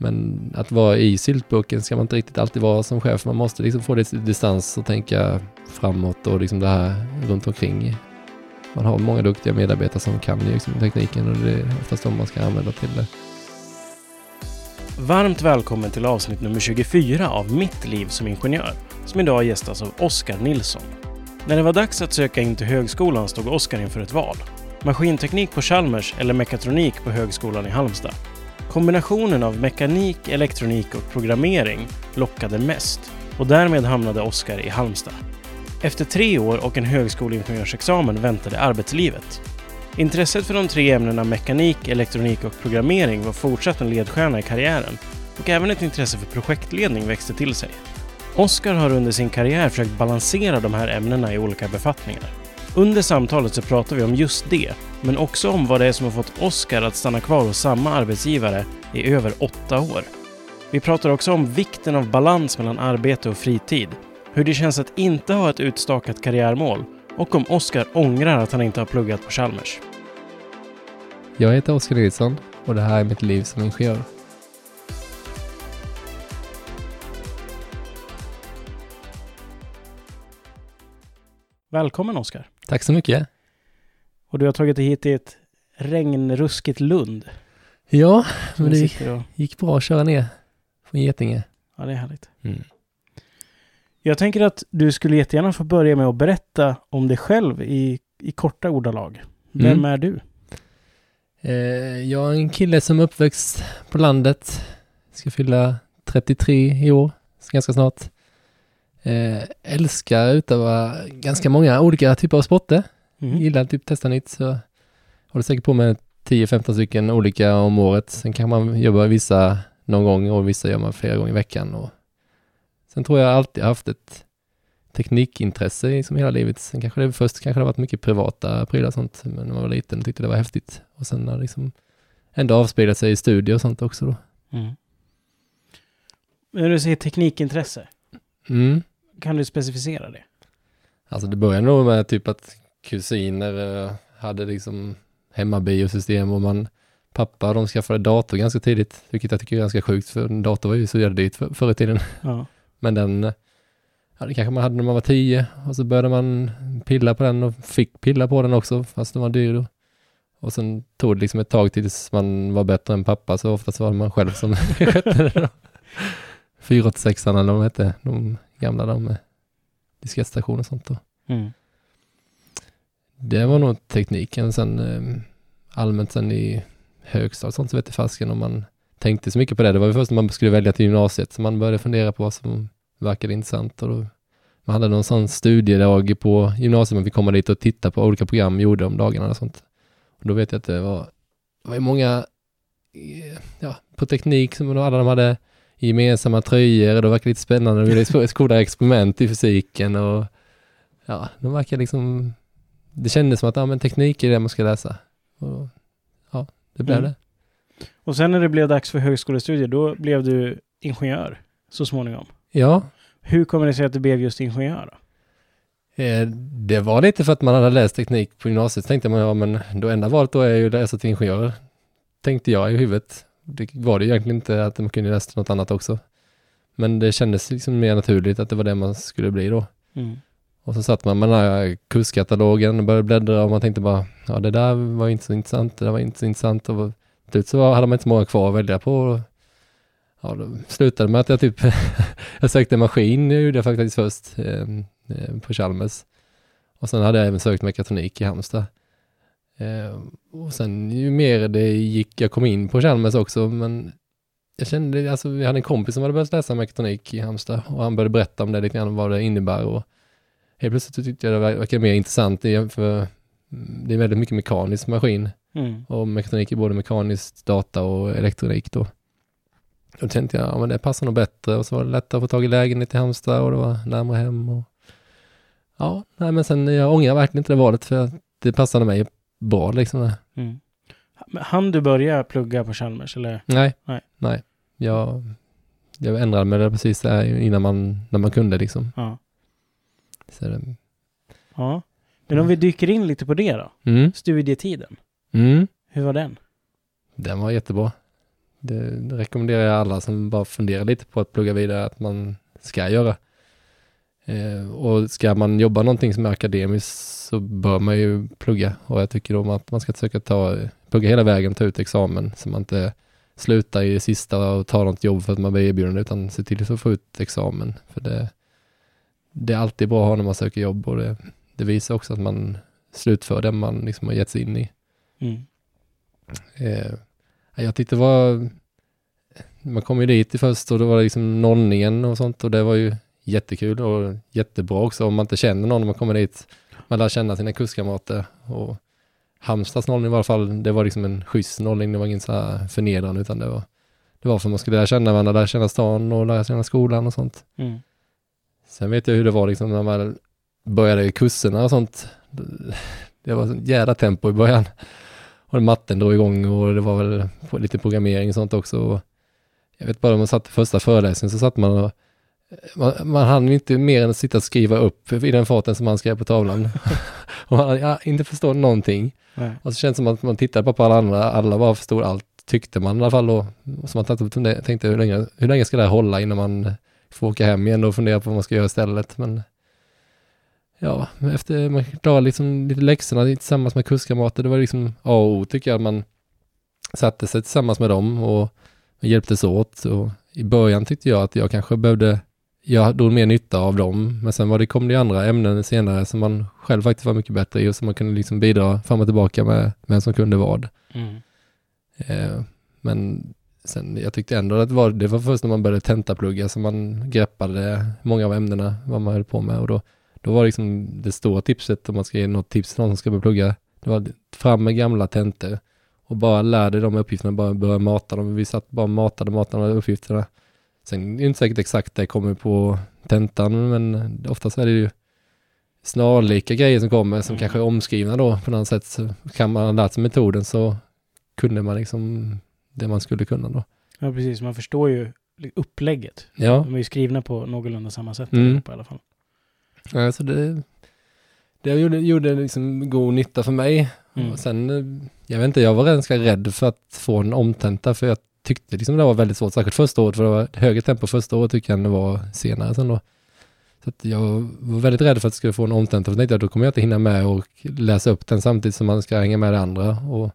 Men att vara i syltburken ska man inte riktigt alltid vara som chef. Man måste liksom få lite distans och tänka framåt och liksom det här runt omkring. Man har många duktiga medarbetare som kan liksom tekniken och det är oftast de man ska använda till det. Varmt välkommen till avsnitt nummer 24 av Mitt liv som ingenjör, som idag gästas av Oskar Nilsson. När det var dags att söka in till högskolan stod Oskar inför ett val. Maskinteknik på Chalmers eller mekatronik på Högskolan i Halmstad. Kombinationen av mekanik, elektronik och programmering lockade mest och därmed hamnade Oskar i Halmstad. Efter tre år och en högskoleingenjörsexamen väntade arbetslivet. Intresset för de tre ämnena mekanik, elektronik och programmering var fortsatt en ledstjärna i karriären och även ett intresse för projektledning växte till sig. Oskar har under sin karriär försökt balansera de här ämnena i olika befattningar. Under samtalet så pratar vi om just det, men också om vad det är som har fått Oskar att stanna kvar hos samma arbetsgivare i över åtta år. Vi pratar också om vikten av balans mellan arbete och fritid, hur det känns att inte ha ett utstakat karriärmål och om Oskar ångrar att han inte har pluggat på Chalmers. Jag heter Oskar Nilsson och det här är mitt liv som ingenjör. Välkommen Oskar! Tack så mycket. Och du har tagit dig hit till ett regnruskigt Lund. Ja, men det och... gick bra att köra ner från Getinge. Ja, det är härligt. Mm. Jag tänker att du skulle jättegärna få börja med att berätta om dig själv i, i korta ordalag. Vem Mm. är du? Eh, jag är en kille som är uppväxt på landet. Ska fylla 33 i år, ganska snart. Eh, älskar att utöva ganska många olika typer av sporter. Mm. Gillar typ testa nytt så håller säkert på med 10-15 stycken olika om året. Sen kan man jobba vissa någon gång och vissa gör man flera gånger i veckan. Och sen tror jag alltid haft ett teknikintresse i som hela livet. Sen kanske det först kanske det varit mycket privata prylar och sånt. Men när man var liten tyckte det var häftigt. Och sen har det liksom ändå avspeglat sig i studier och sånt också då. Mm. När du säger teknikintresse, Mm. Kan du specificera det? Alltså det började nog med typ att kusiner eh, hade liksom hemmabiosystem och man pappa de skaffade dator ganska tidigt, vilket jag tycker är ganska sjukt för en dator var ju så jävla dyrt för, förr i tiden. Ja. Men den, eh, ja, det kanske man hade när man var tio och så började man pilla på den och fick pilla på den också fast den var dyr då. Och sen tog det liksom ett tag tills man var bättre än pappa så oftast var det man själv som skötte det då. 486 eller vad de hette, de gamla de med och sånt då. Mm. Det var nog tekniken. Sen eh, allmänt sen i högstadiet sånt så vet jag fasken om man tänkte så mycket på det. Det var ju först när man skulle välja till gymnasiet som man började fundera på vad som verkade intressant. Och då, man hade någon sån studiedag på gymnasiet, man fick komma dit och titta på olika program gjorde om dagarna och sånt. Och då vet jag att det var, det var många, eh, ja, på teknik som alla de hade gemensamma tröjor och det verkade lite spännande. De gjorde skola experiment i fysiken och ja, de verkar liksom det kändes som att ja, men teknik är det man ska läsa. Och, ja, det blev Mm. det. Och sen när det blev dags för högskolestudier, då blev du ingenjör så småningom. Ja, Hur kommer det sig att du blev just ingenjör? Då? eh, det var lite för att man hade läst teknik på gymnasiet. Så tänkte man, ja men då enda valet då är ju att läsa till ingenjör. Tänkte jag i huvudet. Det var det egentligen inte att man kunde läsa något annat också. Men det kändes liksom mer naturligt att det var det man skulle bli då. Mm. Och så satt man med den här kurskatalogen och började bläddra och man tänkte bara, ja det där var inte så intressant, det där var inte så intressant. Och till slut så hade man inte så många kvar att välja på. Ja, då slutade med att jag typ, jag sökte maskin, det gjorde jag faktiskt först eh, eh, på Chalmers. Och sen hade jag även sökt mekatronik i Halmstad. Eh, och sen ju mer det gick, jag kom in på Chalmers också, men jag kände, alltså vi hade en kompis som hade börjat läsa mekatronik i Halmstad och han började berätta om det lite grann, vad det innebär och helt plötsligt tyckte jag det verkade mer intressant för mm, det är väldigt mycket mekanisk maskin Mm. och mekatronik är både mekaniskt data och elektronik då. Då tänkte jag, ja men det passar nog bättre och så var det lättare att få tag i lägenhet i Halmstad och det var närmare hem och ja, nej men sen jag ångrar verkligen inte det valet för att det passade mig bra liksom. Mm. Hann du börja plugga på Chalmers eller? Nej, Nej. nej. Jag, jag ändrade mig där precis innan man, när man kunde liksom. Ja. Så det, ja. Men om vi dyker in lite på det då. mm, Studietiden. mm. Hur var den? Den var jättebra. det rekommenderar jag alla som bara funderar lite på att plugga vidare att man ska göra. Eh, och ska man jobba någonting som är akademiskt så bör man ju plugga och jag tycker då att man ska försöka ta, plugga hela vägen, ta ut examen så man inte slutar i det sista och tar något jobb för att man blir erbjuden utan se till att få ut examen. För det, det är alltid bra att ha när man söker jobb och det, det visar också att man slutför det man liksom har gett sig in i. Mm. Eh, jag tyckte det var, man kom ju dit först och det var liksom nollningen och sånt och det var ju jättekul och jättebra också om man inte känner någon när man kommer dit. Man lär känna sina kurskamrater och Halmstads nollning var i alla fall, det var liksom en schysst nollning, det var ingen så här förnedrande utan det var, det var för att man skulle lära känna varandra, lära känna stan och lära känna skolan och sånt. Mm. Sen vet jag hur det var liksom när man började i kurserna och sånt. Det var sånt jävla tempo i början. Och matten drog igång och det var väl lite programmering och sånt också. Jag vet bara om man satt i första föreläsningen så satt man och man, man hann inte mer än att sitta och skriva upp i den farten som man skrev på tavlan. och man ja, inte förstått någonting. Nej. Och så känns det som att man tittade bara på alla andra, alla bara förstod allt, tyckte man i alla fall då. Så man tänkte, tänkte hur, länge, hur länge ska det här hålla innan man får åka hem igen och fundera på vad man ska göra istället. Men ja, efter man klarade liksom lite läxorna tillsammans med kurskamrater, det var liksom A och O tycker jag, man satte sig tillsammans med dem och hjälptes åt. Och I början tyckte jag att jag kanske behövde, jag drog mer nytta av dem, men sen var det, kom det andra ämnen senare som man själv faktiskt var mycket bättre i och som man kunde liksom bidra fram och tillbaka med vem som kunde vad. Mm. Eh, men sen, jag tyckte ändå att det var, det var först när man började tentaplugga som man greppade många av ämnena, vad man höll på med och då, då var liksom det stora tipset, om man ska ge något tips till någon som ska börja plugga, det var fram med gamla tentor och bara lär dig de uppgifterna, bara börja mata dem. Vi satt bara och matade, matade de uppgifterna. Sen är det inte säkert exakt det kommer på tentan, men oftast är det ju snarlika grejer som kommer, som Mm. kanske är omskrivna då på något sätt. Så kan man ha lärt sig metoden så kunde man liksom det man skulle kunna då. Ja, precis. Man förstår ju upplägget. Ja, De är ju skrivna på någorlunda samma sätt Mm. allihopa i alla fall. alltså det, det gjorde, gjorde liksom god nytta för mig. Mm. Och sen, eh, jag vet inte, jag var ganska rädd för att få en omtenta för jag tyckte liksom det var väldigt svårt, särskilt första året, för det var högre tempo första året tycker jag än det var senare sen då. Så att jag var väldigt rädd för att jag skulle få en omtenta, för jag tänkte att då kommer jag inte hinna med och läsa upp den samtidigt som man ska hänga med det andra. Och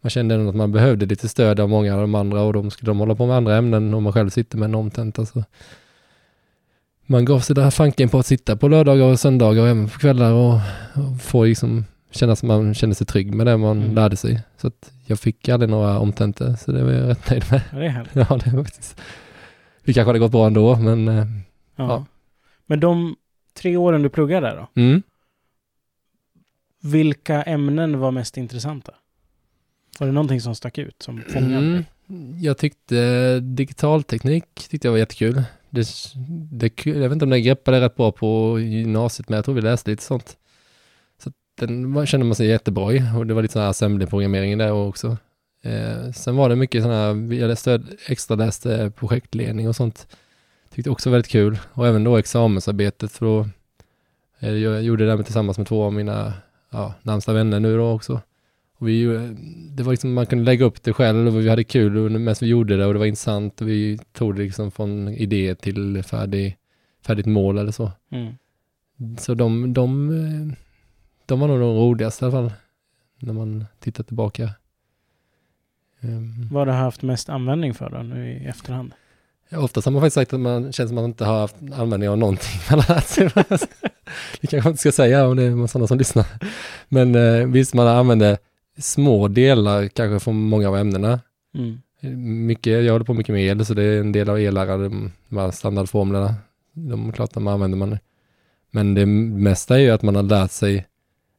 man kände ändå att man behövde lite stöd av många av de andra och de skulle de hålla på med andra ämnen om man själv sitter med en omtenta. Så alltså. man gav sig den här fanken på att sitta på lördagar och söndagar och även på kvällar och, och få liksom känna att man kände sig trygg med det man Mm. lärde sig. Så att jag fick aldrig några omtentor, så det var jag rätt nöjd med. Ja, det är härligt. Ja, det var faktiskt... Vi kanske hade gått bra ändå, men... eh, Ja. Ja. Men de tre åren du pluggade där då? Mm. Vilka ämnen var mest intressanta? Var det någonting som stack ut, som fångade Mm. Jag tyckte digitalteknik tyckte jag var jättekul. Det, det, jag vet inte om det greppade rätt bra på gymnasiet, men jag tror vi läste lite sånt. Den kände man sig jättebra i och det var lite sån här assembly-programmering där också. Eh, sen var det mycket sådana här, jag läste, extra läste projektledning och sånt. Tyckte också väldigt kul. Och även då examensarbetet för då, eh, jag gjorde det där tillsammans med två av mina ja, närmsta vänner nu då också. Och vi, det var liksom, man kunde lägga upp det själv och vi hade kul medan vi gjorde det och det var intressant och vi tog det liksom från idé till färdig, färdigt mål eller så. Mm. Så de, de, eh, de var nog de roligaste i alla fall, när man tittar tillbaka. Ehm, Vad har du haft mest användning för då, nu i efterhand? Oftast har man faktiskt sagt att man känns som att man inte har haft användning av någonting man har lärt sig. det kanske man inte ska säga om det är sådana som lyssnar. Men eh, visst, man använder små delar kanske från många av ämnena. Mm. Mycket, jag håller på mycket med el, så det är en del av ellära, de de här standardformlerna. De klart, de använder man. Men det mesta är ju att man har lärt sig,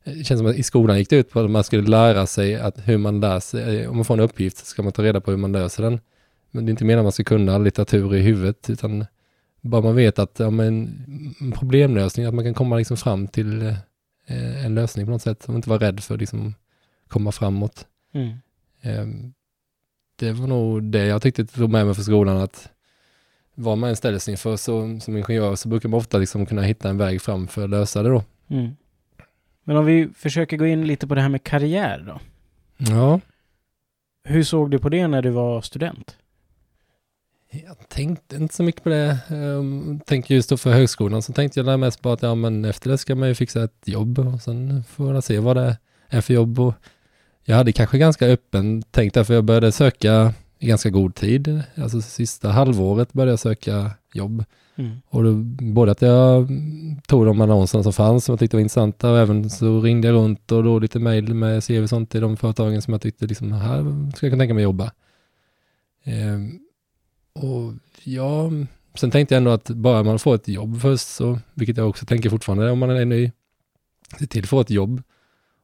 det känns som att i skolan gick det ut på att man skulle lära sig att hur man lär sig, om man får en uppgift så ska man ta reda på hur man löser den. Men det är inte meningen att man ska kunna litteratur i huvudet, utan bara man vet att ja, men, en problemlösning, att man kan komma liksom fram till eh, en lösning på något sätt, och inte vara rädd för att liksom komma framåt. Mm. Det var nog det jag tyckte tog med mig för skolan att vad man än ställer sig inför så, som ingenjör så brukar man ofta liksom kunna hitta en väg fram för att lösa det då. Mm. Men om vi försöker gå in lite på det här med karriär då. Ja, Hur såg du på det när du var student? Jag tänkte inte så mycket på det. Jag tänker just då för högskolan så tänkte jag mest på att ja, men efter det ska man ju fixa ett jobb och sen får man se vad det är för jobb. Och jag hade kanske ganska öppen tänkt därför jag började söka i ganska god tid. Alltså sista halvåret började jag söka jobb. Mm. Och då, både att jag tog de annonserna som fanns som jag tyckte var intressanta och även så ringde jag runt och då lite mejl med CV och sånt till de företagen som jag tyckte liksom, här ska jag kunna tänka mig jobba. Ehm, och ja, sen tänkte jag ändå att bara man får ett jobb först, så, vilket jag också tänker fortfarande om man är ny, se till att få ett jobb.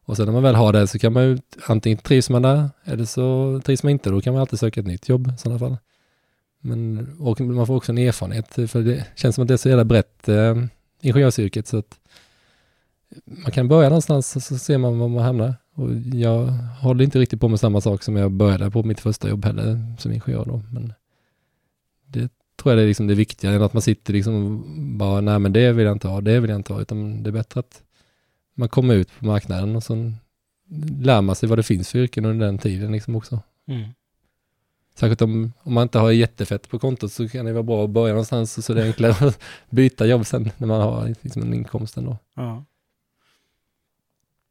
Och sen när man väl har det så kan man ju, antingen trivs man där, eller så trivs man inte, då kan man alltid söka ett nytt jobb i sådana fall. Men och man får också en erfarenhet, för det känns som att det är så jävla brett, eh, ingenjörsyrket, så att man kan börja någonstans och så ser man var man hamnar. Och jag håller inte riktigt på med samma sak som jag började på mitt första jobb heller som ingenjör då. Men det tror jag är liksom det viktiga, än att man sitter liksom bara, nej men det vill jag inte ha, det vill jag inte ha, utan det är bättre att man kommer ut på marknaden och så lär man sig vad det finns för yrken under den tiden liksom också. Mm. Särskilt om, om man inte har jättefett på kontot så kan det vara bra att börja någonstans så det är enklare att byta jobb sen när man har liksom en inkomst ändå. Ja.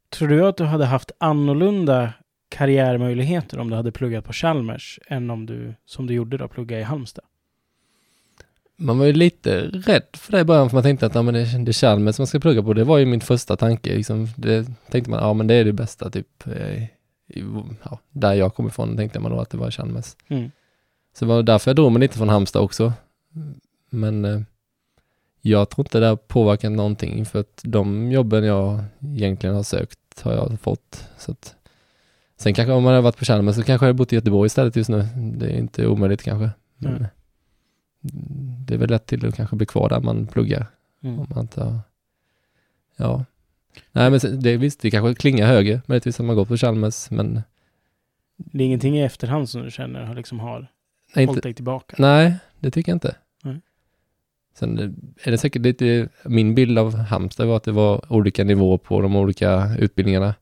Tror du att du hade haft annorlunda karriärmöjligheter om du hade pluggat på Chalmers än om du, som du gjorde då, plugga i Halmstad? Man var ju lite rädd för det i början, för man tänkte att ja, men det, det är Chalmers man ska plugga på. Det var ju min första tanke. Liksom. Det tänkte man, ja men det är det bästa, typ. Eh, ja, där jag kommer ifrån tänkte man då att det var Chalmers. Mm. Så det var därför jag drog mig lite från Halmstad också. Men eh, jag tror inte det har påverkat någonting, för att de jobben jag egentligen har sökt har jag fått. Så att, sen kanske om man har varit på Chalmers så kanske jag har bott i Göteborg istället just nu. Det är inte omöjligt kanske. Men mm. Det är väl lätt till att kanske bli kvar där man pluggar. Mm. Om man inte har, ja. Nej men det, visst, det kanske klingar högre möjligtvis om man går på Chalmers, men Det är ingenting i efterhand som du känner har liksom har nej, hållit dig tillbaka? Nej, det tycker jag inte. Mm. Sen är det säkert lite, min bild av Halmstad var att det var olika nivåer på de olika utbildningarna.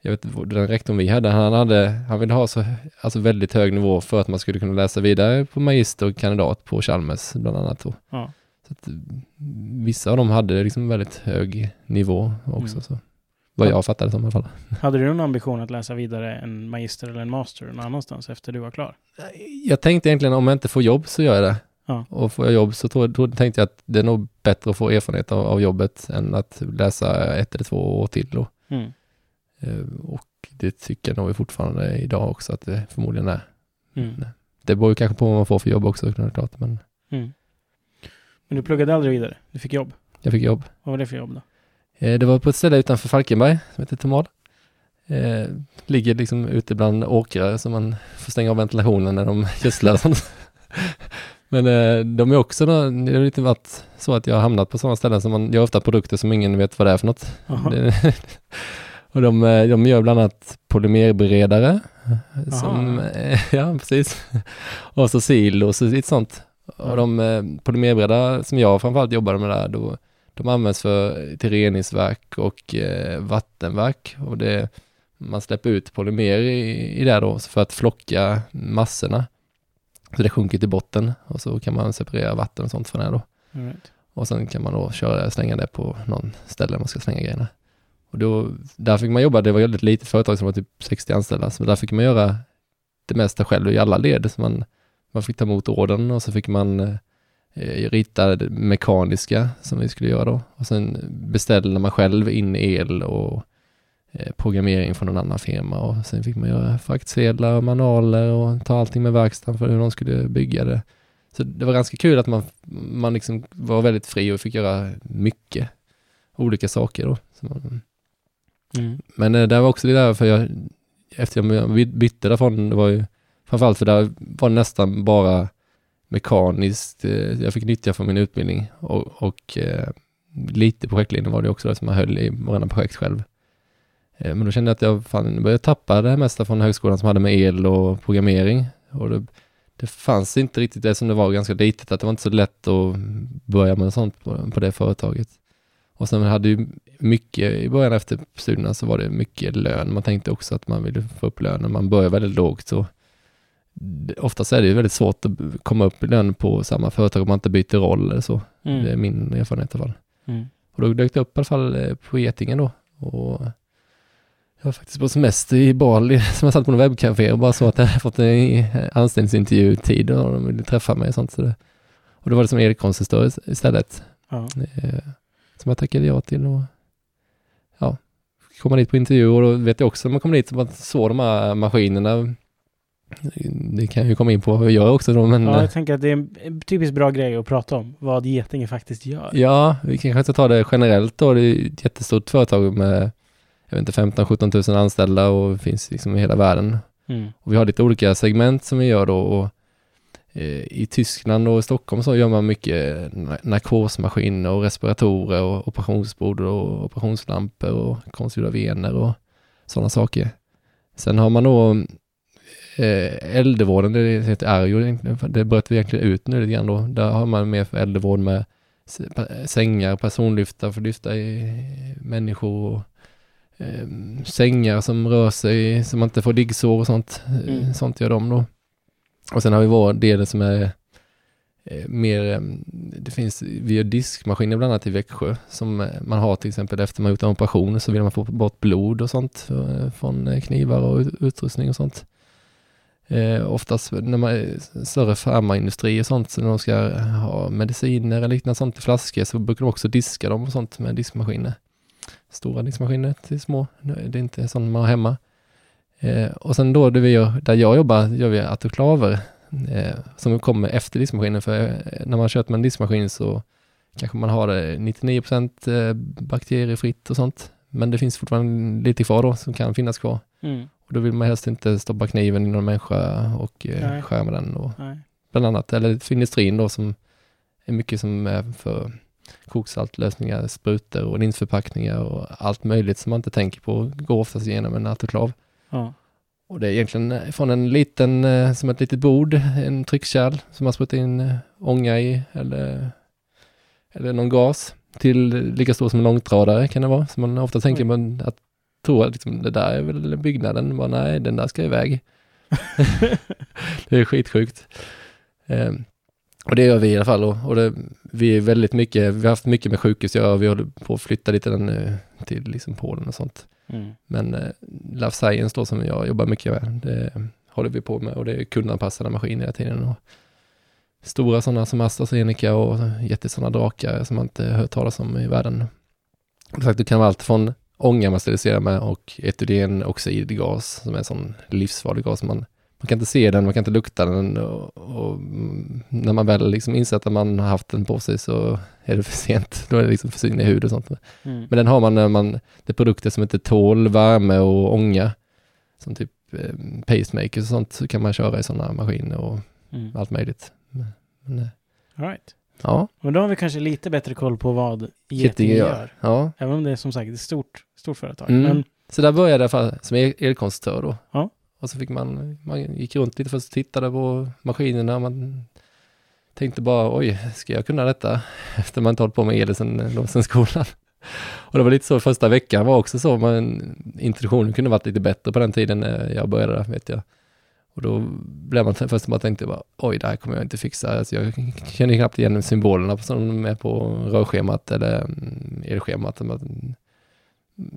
Jag vet, den rektorn vi hade, han, hade, han ville ha så, alltså väldigt hög nivå för att man skulle kunna läsa vidare på magister och kandidat på Chalmers bland annat. Ja. Att, vissa av dem hade liksom väldigt hög nivå också. Mm. Så. Vad jag fattade som i alla fall. Hade du någon ambition att läsa vidare en magister eller en master någon annanstans efter du var klar? Jag tänkte egentligen om jag inte får jobb så gör jag det. Ja. Och får jag jobb så tror, då tänkte jag att det är nog bättre att få erfarenhet av, av jobbet än att läsa ett eller två år till då. Mm. Uh, och det tycker jag nog fortfarande idag också att det förmodligen är. Mm. Det beror ju kanske på vad man får för jobb också, klart, men... Mm. Men du pluggade aldrig vidare? Du fick jobb? Jag fick jobb. Vad var det för jobb då? Uh, det var på ett ställe utanför Falkenberg som heter Tomal. Uh, ligger liksom ute bland åkrar så man får stänga av ventilationen när de gödslar. Men eh, de är också, det har lite varit så att jag har hamnat på sådana ställen som man gör ofta produkter som ingen vet vad det är för något. och de, eh, de gör bland annat polymerberedare. Som, ja, precis. och så silos och lite sånt. Och de eh, polymerberedare som jag framförallt jobbade med där, då, de används för, till reningsverk och eh, vattenverk. Och det, man släpper ut polymer i, i det då för att flocka massorna. Så det sjunker till botten och så kan man separera vatten och sånt från det då. Right. Och sen kan man då köra, slänga det på någon ställe man ska slänga grejerna. Och då, där fick man jobba, det var väldigt litet företag som var typ 60 anställda, så där fick man göra det mesta själv i alla led. Så man, man fick ta emot orden och så fick man eh, rita det mekaniska som vi skulle göra då. Och sen beställde man själv in el och Eh, programmering från någon annan firma och sen fick man göra fraktsedlar och manualer och ta allting med verkstaden för hur de skulle bygga det. Så det var ganska kul att man, man liksom var väldigt fri och fick göra mycket olika saker då. Man, mm. Men eh, det var också det där för jag, efter jag bytte därifrån, det var ju framförallt för där var nästan bara mekaniskt, eh, jag fick nyttja från min utbildning och, och eh, lite projektlinje var det också som jag höll i varenda projekt själv. Eh, men då kände jag att jag fan, började tappa det mesta från högskolan som hade med el och programmering. Och det, det fanns inte riktigt det som det var ganska litet, att det var inte så lätt att börja med sånt på, på det företaget. Och sen hade ju mycket, i början efter studierna så var det mycket lön. Man tänkte också att man ville få upp lönen. Man började väldigt lågt så oftast är det ju väldigt svårt att komma upp i lön på samma företag om man inte byter roll eller så. Mm. Det är min erfarenhet i alla fall. Mm. Och då dök det upp i alla fall eh, på Getinge då. Och jag var faktiskt på semester i Bali som jag satt på en webbcafé och bara så att jag hade fått en anställningsintervjutid och de ville träffa mig och sånt. Så det, och då var det som elkonsistör istället. Ja. Eh, som jag tackade ja till och ja, komma dit på intervju och då vet jag också när man kommer dit så man såg de här maskinerna. Det kan ju komma in på hur jag gör också då men ja, ja, jag tänker att det är en typiskt bra grej att prata om. Vad Getinge faktiskt gör. ja vi kanske ska ta det generellt då. Det är ett jättestort företag med jag vet inte 15-17 000 anställda och finns liksom i hela världen. Mm. Och vi har lite olika segment som vi gör då. Och, eh, I Tyskland och Stockholm så gör man mycket na- narkosmaskiner och respiratorer och operationsbord och operationslampor och konstgjorda vener och sådana saker. Sen har man då eh, äldrevården, det heter Arjo, det bröt vi egentligen ut nu lite grann då. Där har man mer för äldrevård med sängar, personlyftar för att lyfta i människor och eh, sängar som rör sig så man inte får liggsår och sånt. Eh, Mm. Sånt gör de då. Och sen har vi vår del som är eh, mer, eh, det finns, vi gör diskmaskiner bland annat i Växjö som man har till exempel efter man gjort en operation så vill man få bort blod och sånt från knivar och ut- utrustning och sånt. Eh, oftast när man är större farmaindustri och sånt, så när de ska ha mediciner eller liknande sånt i flaskor så brukar de också diska dem och sånt med diskmaskiner. Stora diskmaskiner till små, det är inte sånt man har hemma. Eh, och sen då det vi gör, där jag jobbar, gör vi autoklaver eh, som kommer efter diskmaskinen. För eh, när man kört med en diskmaskin så kanske man har det 99% eh, bakteriefritt och sånt. Men det finns fortfarande lite kvar då som kan finnas kvar. Mm. Och då vill man helst inte stoppa kniven i någon människa och eh, skära med den. Och, Nej. bland annat, eller för industrin då som är mycket som är för koksaltlösningar, sprutor och linsförpackningar och allt möjligt som man inte tänker på går oftast igenom en autoklav. Ja. Och det är egentligen från en liten, eh, som ett litet bord, en tryckkärl som man sprutar in eh, ånga i eller, eller någon gas till lika stor som en långtradare kan det vara. Så man ofta tänker man att tror att liksom, det där är väl byggnaden, bara, nej den där ska iväg. det är skitsjukt. Eh, och det gör vi i alla fall och, och det, vi är väldigt mycket, vi har haft mycket med sjukhus att göra, vi håller på att flytta lite den eh, till liksom Polen och sånt. Mm. Men eh, Life Science då som jag jobbar mycket med, det håller vi på med och det är kundanpassade maskiner hela tiden. Och stora sådana som AstraZeneca och jättesådana drakar som man inte hört talas om i världen. Som sagt, det kan vara allt från ånga man steriliserar med och etylenoxidgas som är en sån livsfarlig gas. Man, man kan inte se den, man kan inte lukta den och, och när man väl liksom inser att man har haft den på sig så är det för sent. Då är det liksom försvinner i hud och sånt. Mm. Men den har man när man, det är produkter som inte tål värme och ånga. Som typ eh, pacemakers och sånt så kan man köra i sådana maskiner och Mm. allt möjligt. Men, men, eh, All right. Ja, Och då har vi kanske lite bättre koll på vad Getinge Getinge gör. gör. Ja, Även om det är som sagt ett stort, stort företag. Mm. Men så där började jag fall som el- elkonstruktör då. Ja. Och så fick man, man gick runt lite först och tittade på maskinerna. Man tänkte bara, oj, ska jag kunna detta? Efter man inte hållit på med el sen, då, sen skolan. Och det var lite så första veckan var också så, man, introduktionen kunde varit lite bättre på den tiden när jag började, vet jag. Och då blev man först bara tänkte bara, oj, det här kommer jag inte fixa. Alltså, jag känner knappt igen symbolerna som är på rörschemat eller mm, elschemat. Man-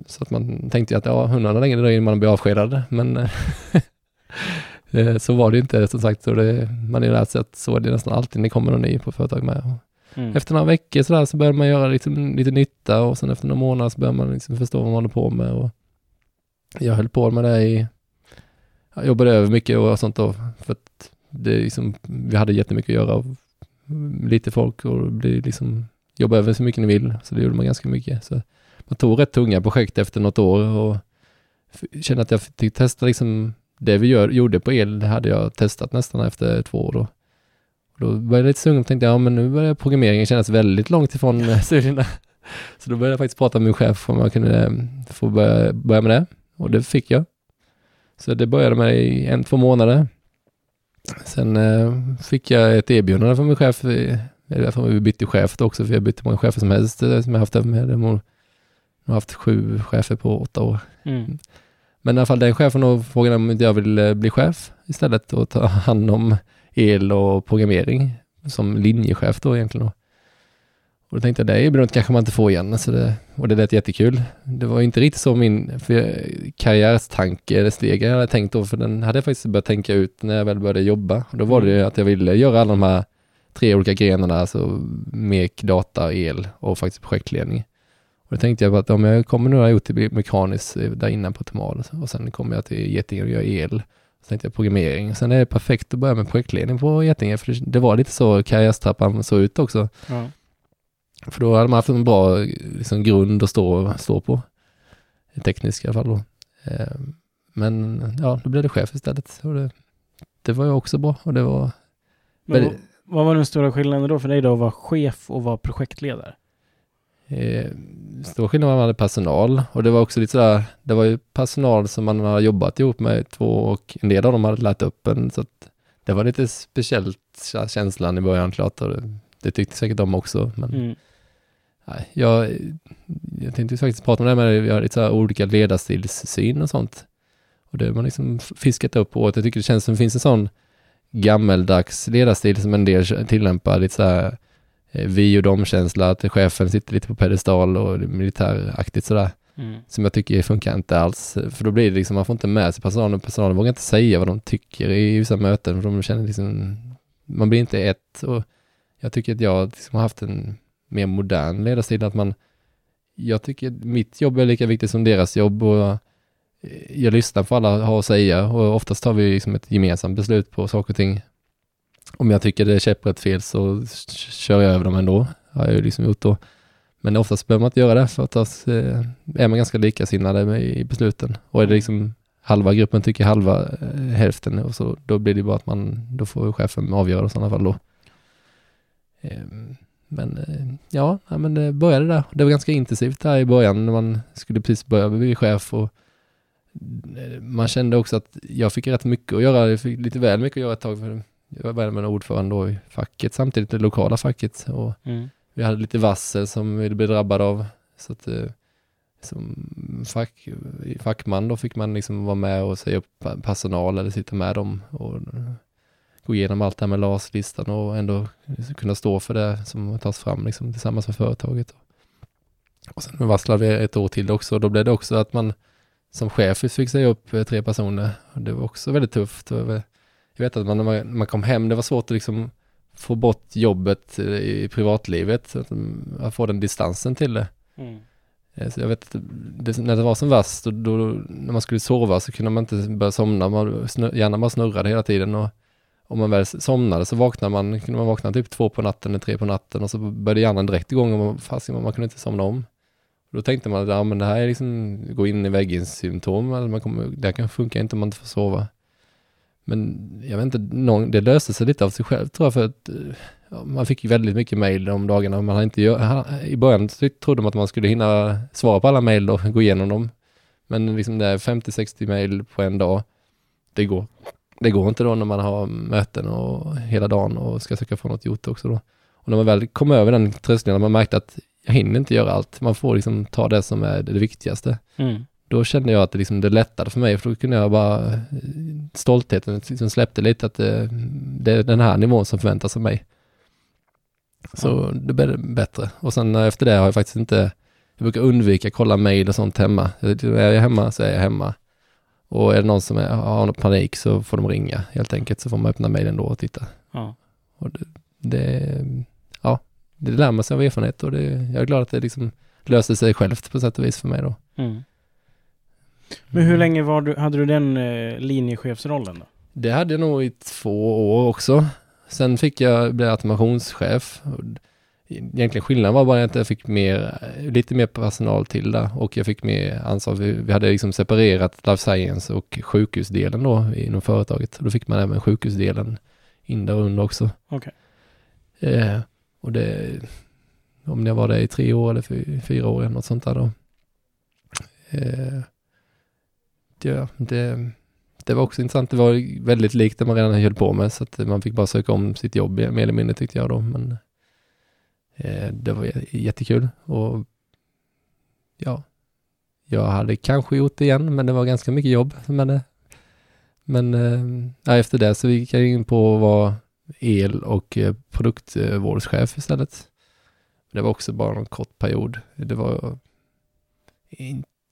Så att man tänkte att ja, hundarna längre dröjer innan man blir avskedad. Men eh, så var det inte som sagt. Så det, man ju lärt sig att så är det nästan alltid när det kommer någon ny på företag med. Mm. efter några veckor sådär så börjar man göra liksom, lite nytta och sen efter några månader så börjar man liksom förstå vad man håller på med. Och jag höll på med det i, jag jobbade över mycket och sånt då för att det liksom, vi hade jättemycket att göra och lite folk och det liksom, jobba över så mycket ni vill. Så det gjorde man ganska mycket. Så man tog rätt tunga projekt efter något år och kände att jag fick testa liksom det vi gör, gjorde på el, det hade jag testat nästan efter två år då. Och då började jag lite sugen och tänkte, ja men nu börjar programmeringen kännas väldigt långt ifrån studierna. Så då började jag faktiskt prata med min chef om jag kunde få börja, börja med det. Och det fick jag. Så det började med i en, två månader. Sen eh, fick jag ett erbjudande från min chef. eh, Det är därför vi bytte chef då också, för jag bytte många chefer som helst eh, som jag haft med. Jag har haft sju chefer på åtta år. Mm. Men i alla fall den chefen frågade om jag ville bli chef istället och ta hand om el och programmering som linjechef då egentligen. Då. Och då tänkte jag, det är något kanske man inte får igen. Så det, och det lät jättekul. Det var inte riktigt så min karriärstanke eller steg jag hade tänkt då, för den hade jag faktiskt börjat tänka ut när jag väl började jobba. Och då var det ju att jag ville göra alla de här tre olika grenarna, alltså mek, data, el och faktiskt projektledning. Och då tänkte jag på att om jag kommer nu ha gjort det mekaniskt där innan på Temal och sen kommer jag till Getinge och gör el. Så tänkte jag programmering. Sen är det perfekt att börja med projektledning på Getinge, för det, var lite så karriärstrappan såg ut också. Ja. För då hade man haft en bra liksom, grund att stå, stå på. Teknisk i alla fall då. Eh, men ja, då blev det chef istället. Och det, det var ju också bra och det var... Men, väldigt... Vad var den stora skillnaden då för dig då att vara chef och vara projektledare? Eh, stor skillnad var att man hade personal och det var också lite sådär, det var ju personal som man har jobbat ihop med två och en del av dem hade lärt upp en så att det var lite speciellt känslan i början klart och det, det tyckte säkert de också men mm. Nej, jag, jag tänkte faktiskt prata om det med vi har lite så olika ledarstilssyn och sånt och det har man liksom fiskat upp på och jag tycker det känns som det finns en sån gammeldags ledarstil som en del tillämpar lite så här Eh, vi och dem-känsla, att chefen sitter lite på pedestal och militäraktigt sådär. Mm. Som jag tycker funkar inte alls. För då blir det liksom, man får inte med sig personalen. Personalen vågar inte säga vad de tycker i vissa möten. För de känner liksom, man blir inte ett. Och jag tycker att jag liksom har haft en mer modern ledarstil. Att man, jag tycker mitt jobb är lika viktigt som deras jobb. Och eh, jag lyssnar på alla har att säga. Och oftast tar vi liksom ett gemensamt beslut på saker och ting om jag tycker det är käpprätt fel så kör jag över dem ändå. Har jag ju liksom gjort då. Men oftast behöver man inte göra det för att eh, är man ganska likasinnade i besluten. Och är det liksom halva gruppen tycker halva eh, hälften och så då blir det bara att man, då får chefen avgöra i sådana fall då. Ehm, men eh, ja, men det började där. Det var ganska intensivt där i början när man skulle precis börja bli chef och man kände också att jag fick rätt mycket att göra, jag fick lite väl mycket att göra ett tag. För jag var med ordförande då i facket, samtidigt det lokala facket. Och mm. Vi hade lite vassel som vi blev drabbade av. Så att, eh, som fack, fackman då fick man liksom vara med och säga upp personal eller sitta med dem och gå igenom allt det här med LAS-listan och ändå kunna stå för det som tas fram liksom tillsammans med företaget. Och sen varslade vi ett år till också och då blev det också att man som chef fick säga upp eh, tre personer. Och det var också väldigt tufft. Jag vet att man, när man, kom hem, det var svårt att liksom få bort jobbet i privatlivet, att, att få den distansen till det. Mm. Eh, så jag vet att det, när det var som värst, då, då, när man skulle sova så kunde man inte börja somna, man, snur, hjärnan bara snurrade hela tiden och om man väl somnade så vaknade man, kunde man vakna typ två på natten eller tre på natten och så började hjärnan direkt igång och man, fast man kunde inte somna om. Då tänkte man att ja, men det här är liksom gå in i väggens symptom, eller man kommer, det här kan funka inte om man inte får sova. Men jag vet inte, någon, det löste sig lite av sig själv tror jag för att eh, ja, man fick ju väldigt mycket mejl de dagarna. Man hade inte, I början trodde man att man skulle hinna svara på alla mejl och gå igenom dem. Men liksom det är 50-60 mejl på en dag. Det går, det går inte då när man har möten och hela dagen och ska försöka få något gjort också då. Och när man väl kom över den tröskeln, man märkte att jag hinner inte göra allt. Man får liksom ta det som är det viktigaste. Mm då kände jag att det, liksom, det lättade för mig, för då kunde jag bara, stoltheten liksom släppte lite att det, det är den här nivån som förväntas av mig. Så det blev bättre. Och sen efter det har jag faktiskt inte, jag brukar undvika att kolla mail och sånt hemma. Är jag hemma så är jag hemma. Och är det någon som är, har någon panik så får de ringa helt enkelt, så får man öppna mejlen då och titta. Ja. Och det, det, ja, det lär man sig av erfarenhet och det, jag är glad att det liksom löser sig självt på sätt och vis för mig då. Mm. Men hur länge var du, hade du den eh, linjechefsrollen då? Det hade jag nog i två år också. Sen fick jag bli automationschef. Egentligen skillnaden var bara att jag fick mer, lite mer personal till det och jag fick mer ansvar. Vi, vi hade liksom separerat life science och sjukhusdelen då inom företaget. Då fick man även sjukhusdelen in där under också. Okay. Eh, och det, om jag var där i tre år eller fyra år eller något sånt där då. Eh, ja, det, det var också intressant. Det var väldigt likt det man redan höll på med, så att man fick bara söka om sitt jobb mer eller mindre tyckte jag då. Men Eh, det var jättekul och ja, jag hade kanske gjort det igen, men det var ganska mycket jobb. Men det, Men ja, efter det så gick jag in på att vara el och eh, produktvårdschef istället. Det var också bara en kort period. Det var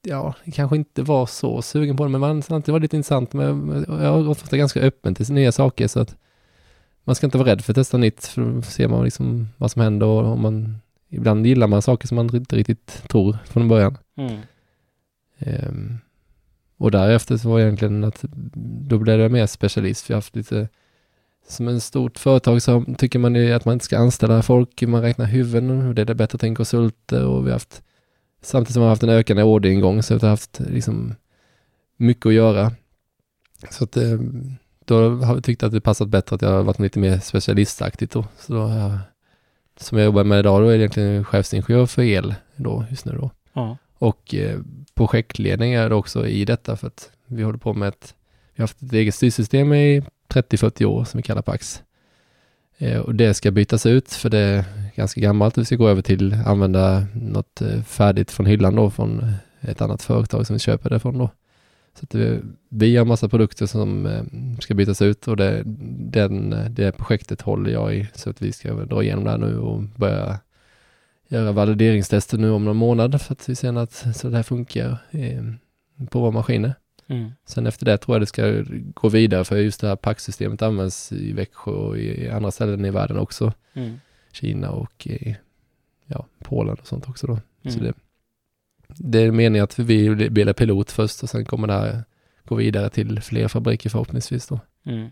ja, kanske inte var så sugen på det, men man det var lite intressant. Men jag har ofta ganska öppen till nya saker så att man ska inte vara rädd för att testa nytt, för då ser man liksom vad som händer och om man ibland gillar man saker som man inte riktigt tror från början. Mm. Um, och därefter så var det egentligen att då blev jag mer specialist, för jag har haft lite som en stort företag så tycker man att man inte ska anställa folk, man räknar huvuden och det är bättre att tänka konsulter och vi har haft samtidigt som vi har haft en ökande orderingång så vi har haft liksom mycket att göra. Så att ehm, då har vi tyckt att det passat bättre att jag har varit lite mer specialistaktigt då. Så då jag, som jag jobbar med idag, då är det egentligen chefsingenjör för el då, just nu då. Ja. Och eh, projektledning är det också i detta för att vi håller på med ett, vi har haft ett eget styrsystem i 30-40 år som vi kallar Pax. Eh, och det ska bytas ut för det är ganska gammalt. Vi ska gå över till använda något eh, färdigt från hyllan då från ett annat företag som vi köper det från då. Så vi, vi har massa produkter som eh, ska bytas ut och det, den, det projektet håller jag i så att vi ska dra igenom det här nu och börja göra valideringstester nu om någon månad för att vi ser att så det här funkar eh, på våra maskiner. Mm. Sen efter det tror jag det ska gå vidare för just det här packsystemet används i Växjö och i andra ställen i världen också. Mm. Kina och i ja, Polen och sånt också då. Mm. Så det, det är meningen att vi blir pilot först och sen kommer det här gå vidare till fler fabriker förhoppningsvis då. Mm.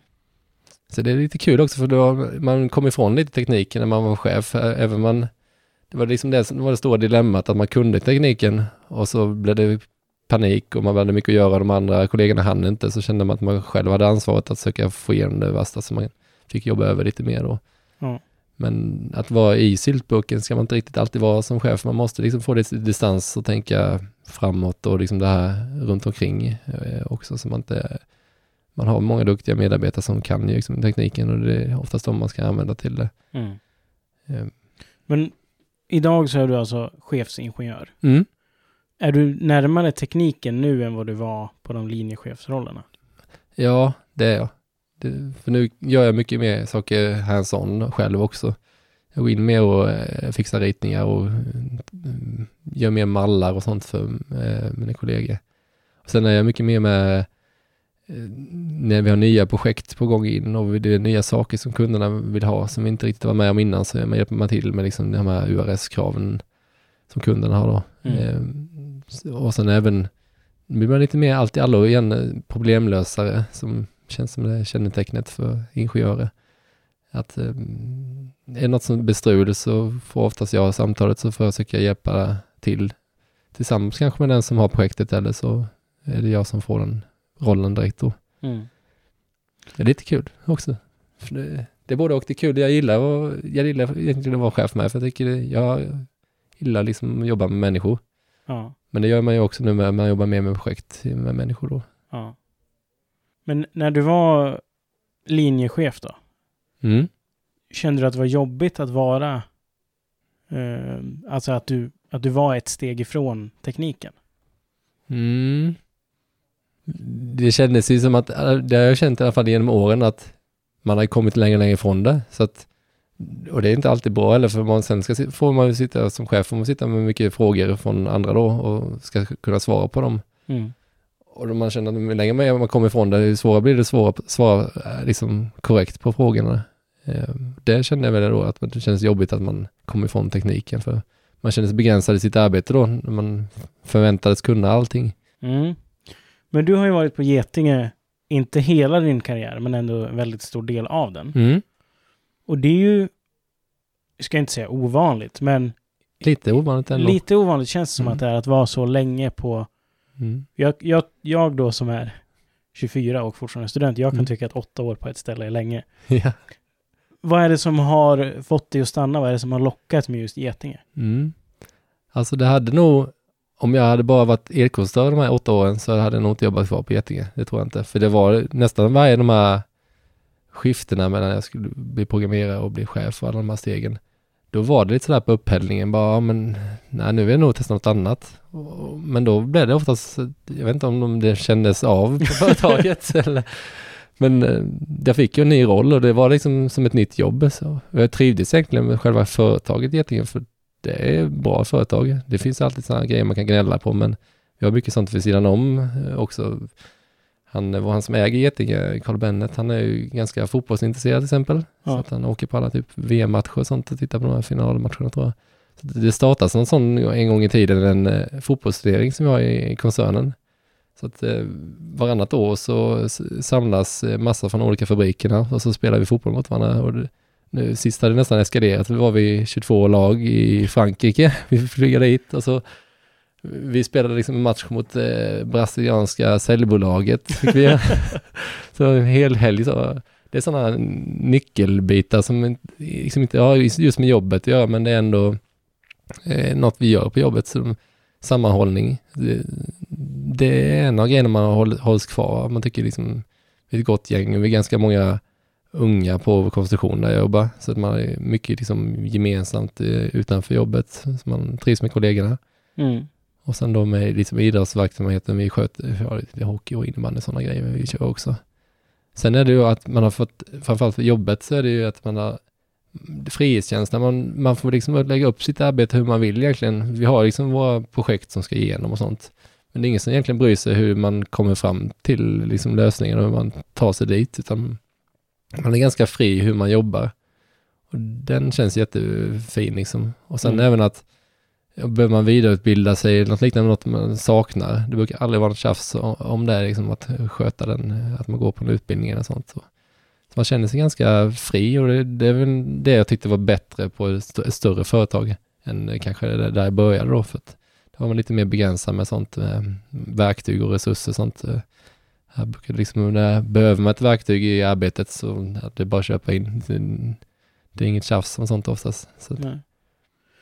Så det är lite kul också för då man kom ifrån lite tekniken när man var chef. Även man, det var liksom det som var det stora dilemmat att man kunde tekniken och så blev det panik och man hade mycket att göra. De andra kollegorna hann inte så kände man att man själv hade ansvaret att söka få igenom det värsta så man fick jobba över lite mer då. Ja. Men att vara i syltburken ska man inte riktigt alltid vara som chef. Man måste liksom få lite distans och tänka framåt och liksom det här runt omkring eh, också så man inte man har många duktiga medarbetare som kan ju liksom tekniken och det är oftast de man ska använda till det. Mm. Eh, Men idag så är du alltså chefsingenjör. Mm. Är du närmare tekniken nu än vad du var på de linjechefsrollerna? Ja, det är jag. Det, för nu gör jag mycket mer saker hands-on själv också. Jag går in mer och eh, fixar ritningar och mm, gör mer mallar och sånt för eh, mina kollegor. Och sen är jag mycket mer med eh, när vi har nya projekt på gång in och det är nya saker som kunderna vill ha som vi inte riktigt var med om innan så hjälper man till med liksom de här URS-kraven som kunderna har då. Mm. Eh, och sen även blir man lite mer allt i allo igen eh, problemlösare som känns som det är kännetecknet för ingenjörer. Att eh, är det något som bestrul så får oftast jag samtalet så får jag hjälpa till tillsammans kanske med den som har projektet eller så är det jag som får den rollen direkt då. Mm. Det är lite kul också. För det, det är både och det är kul. Jag gillar, att- jag gillar egentligen att vara chef med för jag tycker det, jag gillar liksom att jobba med människor. Ja. Men det gör man ju också nu när man jobbar mer med projekt med människor då. ja. Men när du var linjechef då? Mm. Kände du att det var jobbigt att vara, eh, alltså att du, att du var ett steg ifrån tekniken? Mm. Det kändes ju som att, äh, det har jag känt i alla fall genom åren att man har kommit längre och längre ifrån det. Så att, och det är inte alltid bra heller för man, sen ska, får man sitta som chef, får man sitta med mycket frågor från andra då och ska kunna svara på dem. Mm. Och man känner att ju längre man kommer ifrån det, ju svårare blir det att svara eh, liksom korrekt på frågorna. Eh, Det kände jag väl då att det känns jobbigt att man kommer ifrån tekniken för man känner sig begränsad i sitt arbete då när man förväntades kunna allting. Mm. Men du har ju varit på Getinge, inte hela din karriär, men ändå en väldigt stor del av den. Mm. Och det är ju, jag ska inte säga ovanligt, men Lite ovanligt ändå. lite ovanligt känns det som Mm. att det är att vara så länge på... Mm. Jag, jag, jag då som är 24 och fortfarande student, jag kan Mm. tycka att åtta år på ett ställe är länge. Ja. Vad är det som har fått dig att stanna? Vad är det som har lockat med just Getinge? Mm. Alltså det hade nog, om jag hade bara varit elkonstruktör de här åtta åren så hade jag nog inte jobbat kvar på Getinge. Det tror jag inte. För det var nästan varje de här skiftena mellan jag skulle bli programmerare och bli chef och alla de här stegen. Då var det lite sådär på upphällningen bara, ja, men nej nu vill jag nog testa något annat. Men då blev det oftast, jag vet inte om det kändes av på företaget eller men eh, jag fick ju en ny roll och det var liksom som ett nytt jobb. Så jag trivdes egentligen med själva företaget egentligen för det är bra företag. Det finns alltid sådana grejer man kan gnälla på men vi har mycket sånt vid sidan om eh, också. Han, var han som äger Getinge, Carl Bennet, han är ju ganska fotbollsintresserad till exempel. Ja. Så att han åker på alla typ VM-matcher och sånt och tittar på de här finalmatcherna tror jag. Så det startas någon sån en gång i tiden, en eh, fotbollsstudering som vi har i, koncernen. Så att eh, varannat år så samlas eh, massa från olika fabrikerna och så spelar vi fotboll mot varandra. Och det, nu sist hade det nästan eskalerat. Då var vi 22 lag i Frankrike. Vi flyga dit och så vi spelade liksom en match mot eh, brasilianska säljbolaget. Så en hel helg så. Det är sådana nyckelbitar som liksom inte har just med jobbet att göra men det är ändå eh, något vi gör på jobbet. Så sammanhållning. Det, det är en av grejerna man håll, hålls kvar. Man tycker liksom, vi är ett gott gäng. Vi är ganska många unga på konstruktion där jag jobbar. Så att man är mycket liksom gemensamt eh, utanför jobbet. Så man trivs med kollegorna. Mm. Och sen då med liksom idrottsverksamheten, vi sköter ja, det hockey och innebandy och sådana grejer vi kör också. Sen är det ju att man har fått, framförallt för jobbet så är det ju att man har frihetskänsla, man, man får liksom lägga upp sitt arbete hur man vill egentligen. Vi har liksom våra projekt som ska igenom och sånt. Men det är ingen som egentligen bryr sig hur man kommer fram till liksom lösningen och hur man tar sig dit, utan man är ganska fri hur man jobbar. Och den känns jättefin liksom. Och sen mm. även att behöver man vidareutbilda sig, något liknande, något man saknar. Det brukar aldrig vara något tjafs om det, liksom att sköta den, att man går på en utbildning eller sånt. Så man känner sig ganska fri och det, det är väl det jag tyckte var bättre på ett, ett större företag än kanske där jag började då. För att då var man lite mer begränsad med sånt, med verktyg och resurser och sånt. Här brukar liksom, när behöver man ett verktyg i arbetet så är det är bara att köpa in. Det, är inget tjafs om sånt oftast. Så.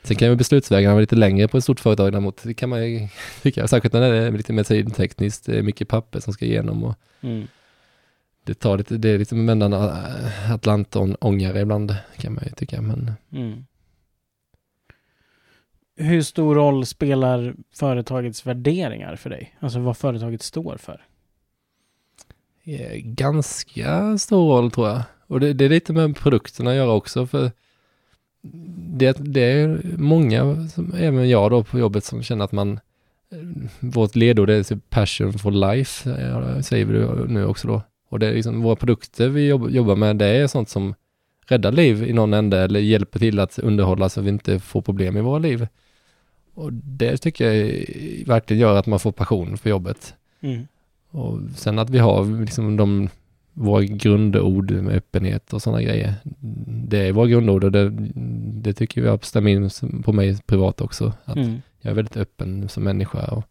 Sen kan ju beslutsvägarna vara lite längre på ett stort företag däremot. Det kan man ju tycka, särskilt när det är lite medicintekniskt. Det är mycket papper som ska igenom och mm det tar lite, det är lite mellan Atlantångare ibland kan man ju tycka. Men... Mm. Hur stor roll spelar företagets värderingar för dig? Alltså vad företaget står för? Ganska stor roll tror jag. Och det, det är lite med produkterna att göra också. för det, det är många, som, även jag då på jobbet, som känner att man vårt ledord är typ passion for life, säger vi nu också då. Och det är liksom våra produkter vi jobbar med, det är sånt som räddar liv i någon ände eller hjälper till att underhålla så att vi inte får problem i våra liv. Och det tycker jag verkligen gör att man får passion för jobbet. Mm. Och sen att vi har liksom de, våra grundord med öppenhet och sådana grejer. Det är våra grundord och det, det tycker har stämt in på mig privat också. Att mm. Jag är väldigt öppen som människa och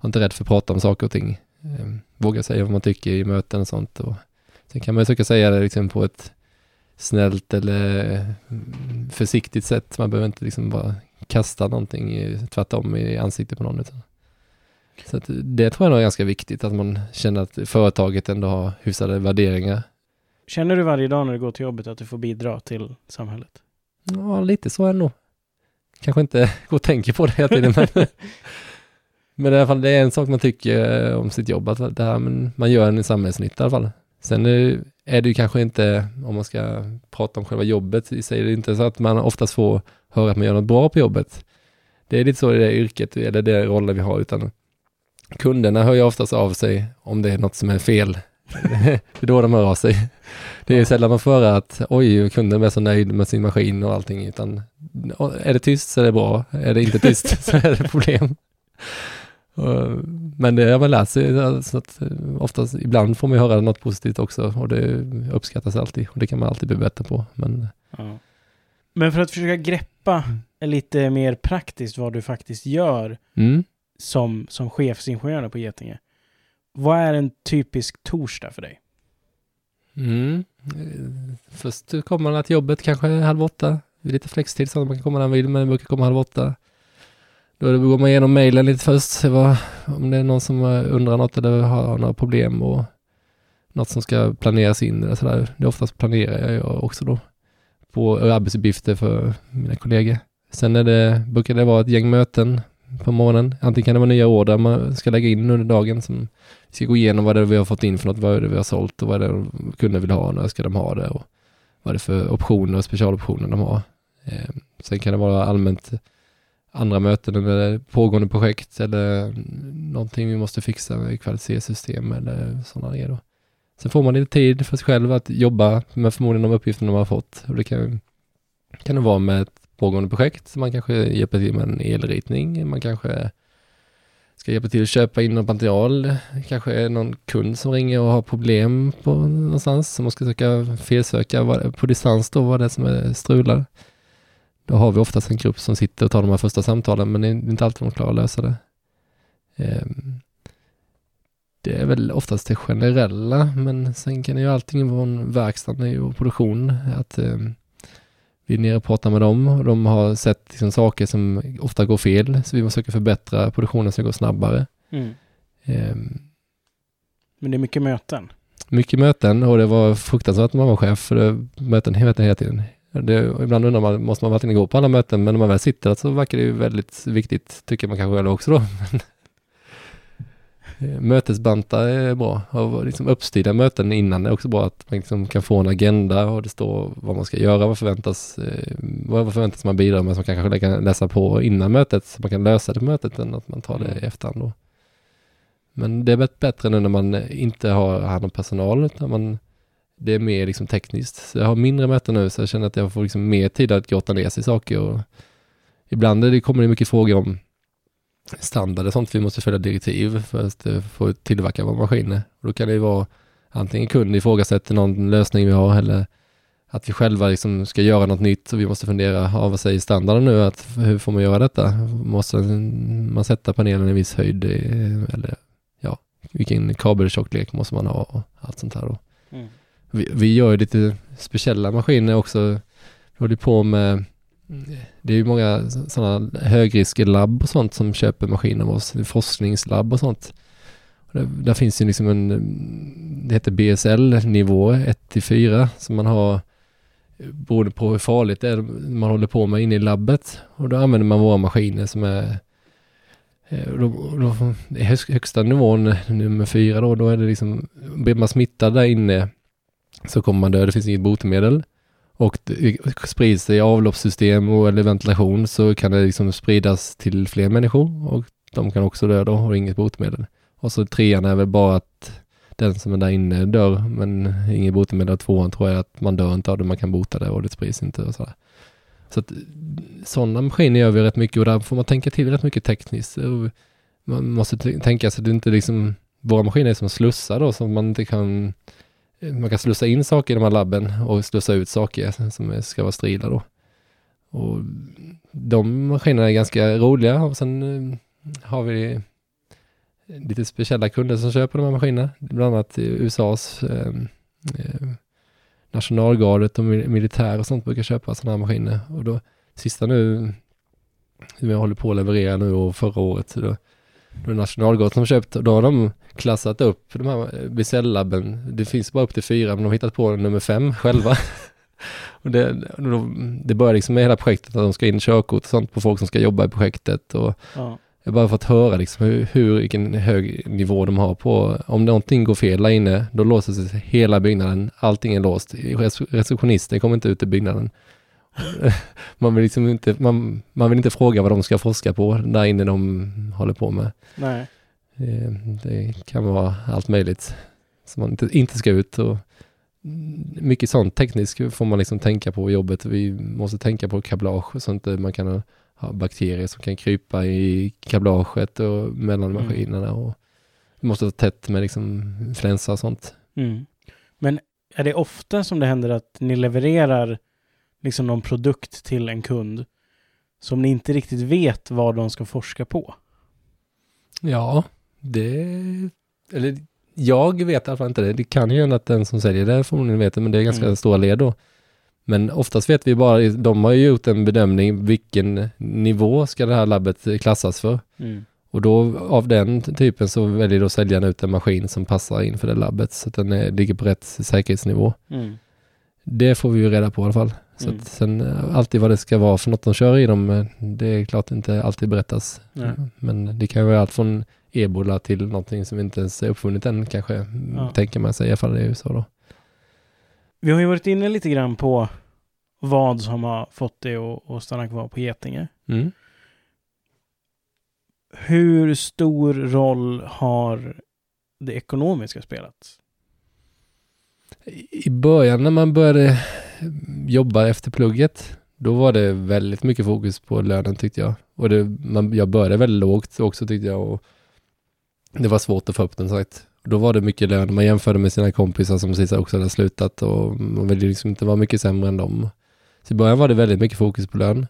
är inte rädd för att prata om saker och ting eh, våga säga vad man tycker i möten och sånt. Och sen kan man ju försöka säga det liksom på ett snällt eller mm, försiktigt sätt. Man behöver inte liksom bara kasta någonting tvärtom i ansiktet på någon. Utan. Så det tror jag nog är ganska viktigt, att man känner att företaget ändå har hyfsade värderingar. Känner du varje dag när du går till jobbet att du får bidra till samhället? Ja, lite så är det nog. Kanske inte går och tänker på det hela tiden, men Men i alla fall, det är en sak man tycker eh, om sitt jobb, att det här, men man gör en samhällsnytta i alla fall. Sen är det ju kanske inte, om man ska prata om själva jobbet i sig, det är inte så att man oftast får höra att man gör något bra på jobbet. Det är lite så i det yrket, eller det rollen vi har, utan kunderna hör ju oftast av sig om det är något som är fel. det är då de hör av sig. Det är sällan man får höra att oj, kunden är så nöjd med sin maskin och allting, utan är det tyst så är det bra, är det inte tyst så är det problem. Men det har man lärt sig, så att eh, oftast, ibland får man höra något positivt också och det uppskattas alltid och det kan man alltid bli bättre på. Men, ja. men för att försöka greppa mm. lite mer praktiskt vad du faktiskt gör mm som, som chefsingenjör på Getinge. Vad är en typisk torsdag för dig? Mm. Först kommer man till jobbet kanske halv åtta. Det är Lite flextid så att man kan komma när man vill, men man brukar komma halv åtta. Då går man igenom mejlen lite först, se vad, om det är någon som undrar något eller har några problem och något som ska planeras in eller sådär. Det är oftast planerar jag också då. på arbetsuppgifter för mina kollegor. Sen är det, brukar det vara ett gäng möten på morgonen. Antingen kan det vara nya order man ska lägga in under dagen som vi ska gå igenom vad det är vi har fått in för något, vad är det vi har sålt och vad är det kunder vill ha, när ska de ha det och vad är det för optioner och specialoptioner de har. Eh, sen kan det vara allmänt andra möten eller pågående projekt eller någonting vi måste fixa med kvalitetssystem eller sådana grejer. Då. Sen får man lite tid för sig själv att jobba med förmodligen de uppgifterna man har fått. Och det kan, kan det vara med ett pågående projekt. Man kanske hjälper till med en elritning. Man kanske ska hjälpa till att köpa in något material. Kanske är någon kund som ringer och har problem på någonstans. Som man ska försöka felsöka på distans då, vad det är som är strular. Då har vi oftast en grupp som sitter och tar de här första samtalen, men det är inte alltid de klarar att lösa det. Ehm, det är väl oftast det generella, men sen kan det ju allting vara en verkstad och produktion. Att ehm, vi är nere och pratar med dem och de har sett liksom saker som ofta går fel, så vi försöker förbättra produktionen så det går snabbare. Mm. Um, Men det är mycket möten? Mycket möten och det var fruktansvärt när man var chef, för det möten hela tiden. Det, ibland undrar man, måste man verkligen gå på alla möten? Men när man väl sitter så verkar det ju väldigt viktigt, tycker man kanske själv också då. Eh, mötesbantar är bra. Och liksom uppstyrda möten innan är också bra. Att man liksom kan få en agenda och det står vad man ska göra, vad förväntas, eh, vad förväntas man bidra med som man kanske kan läsa på innan mötet så man kan lösa det på mötet än att man tar det i efterhand. Då. Men det är bättre nu när man inte har hand om personal utan man, det är mer liksom tekniskt. Så jag har mindre möten nu så jag känner att jag får liksom mer tid att grotta ner sig i saker. Och ibland det kommer det mycket frågor om standard och sånt. Vi måste följa direktiv för att eh, få tillverka våra maskiner. Och då kan det ju vara antingen kund ifrågasätter någon lösning vi har eller att vi själva liksom ska göra något nytt och vi måste fundera, ja, vad säger standarden nu? Att, hur får man göra detta? Måste man sätta panelen i viss höjd? Eh, eller ja, vilken kabeltjocklek måste man ha? Och allt sånt här. Mm. Vi, vi gör ju lite speciella maskiner också. Vi håller på med det är ju många sådana högrisklabb och sånt som köper maskiner av oss, forskningslabb och sånt. Där, där, finns ju liksom en, det heter BSL-nivå 1 till 4 som man har eh, beroende på hur farligt det är man håller på med inne i labbet. Och då använder man våra maskiner som är eh, då, då, högsta nivån, eh, nummer fyra då, då är det liksom, blir man smittad där inne så kommer man dö, det finns inget botemedel och sprids det i avloppssystem och eller ventilation så kan det liksom spridas till fler människor och de kan också dö då och inget botemedel. Och så trean är väl bara att den som är där inne dör men inget botemedel. Och tvåan tror jag att man dör inte av det, man kan bota det och det sprids inte och sådär. Så att sådana maskiner gör vi rätt mycket och där får man tänka till rätt mycket tekniskt. Man måste tänka sig att det inte liksom, våra maskiner är som slussar då som man inte kan man kan slussa in saker i de här labben och slussa ut saker som ska vara strila då. Och de maskinerna är ganska roliga och sen eh, har vi lite speciella kunder som köper de här maskinerna. Bland annat USAs ehm, eh, nationalgardet och militär och sånt brukar köpa sådana här maskiner. Och då sista nu, som jag håller på att leverera nu och förra året, då, då är nationalgardet som köpt, då har de klassat upp de här Bizell-labben. Det finns bara upp till fyra, men de har hittat på nummer fem själva. och det, det börjar liksom med hela projektet att de ska in körkort och sånt på folk som ska jobba i projektet. Och ja. Jag har bara fått höra liksom hur, hur, vilken hög nivå de har på, om någonting går fel där inne, då låser sig hela byggnaden, allting är låst. Receptionisten kommer inte ut i byggnaden. man, vill liksom inte, man, man vill inte fråga vad de ska forska på där inne de håller på med. Nej. Det, det kan vara allt möjligt som man inte, inte ska ut. Och mycket sånt tekniskt får man liksom tänka på jobbet. Vi måste tänka på kablage så att man kan ha bakterier som kan krypa i kablaget och mellan mm. maskinerna. Och vi måste vara tätt med liksom influensa och sånt. Mm. Men är det ofta som det händer att ni levererar liksom någon produkt till en kund som ni inte riktigt vet vad de ska forska på? Ja, det... Eller jag vet i alla fall inte det. Det kan ju hända att den som säljer det förmodligen vet det, men det är ganska mm. stora led då. Men oftast vet vi bara, de har ju gjort en bedömning, vilken nivå ska det här labbet klassas för? Mm. Och då av den typen så väljer då säljaren ut en maskin som passar in för det labbet, så att den är, ligger på rätt säkerhetsnivå. Mm. Det får vi ju reda på i alla fall. Så Mm. att sen eh, alltid vad det ska vara för något de kör i dem, eh, det är klart inte alltid berättas. Nej. Men det kan ju vara allt från ebola till någonting som inte ens är uppfunnit än kanske, Ja. tänker man sig i alla fall i USA då. Vi har ju varit inne lite grann på vad som har fått dig att, att stanna kvar på Getinge. Mm. Hur stor roll har det ekonomiska spelat? I början när man började jobba efter plugget, då var det väldigt mycket fokus på lönen tyckte jag. Och det, man, jag började väldigt lågt också tyckte jag. Och det var svårt att få upp den sagt. Då var det mycket lön. Man jämförde med sina kompisar som precis också hade slutat och man ville liksom inte vara mycket sämre än dem. Så i början var det väldigt mycket fokus på lön.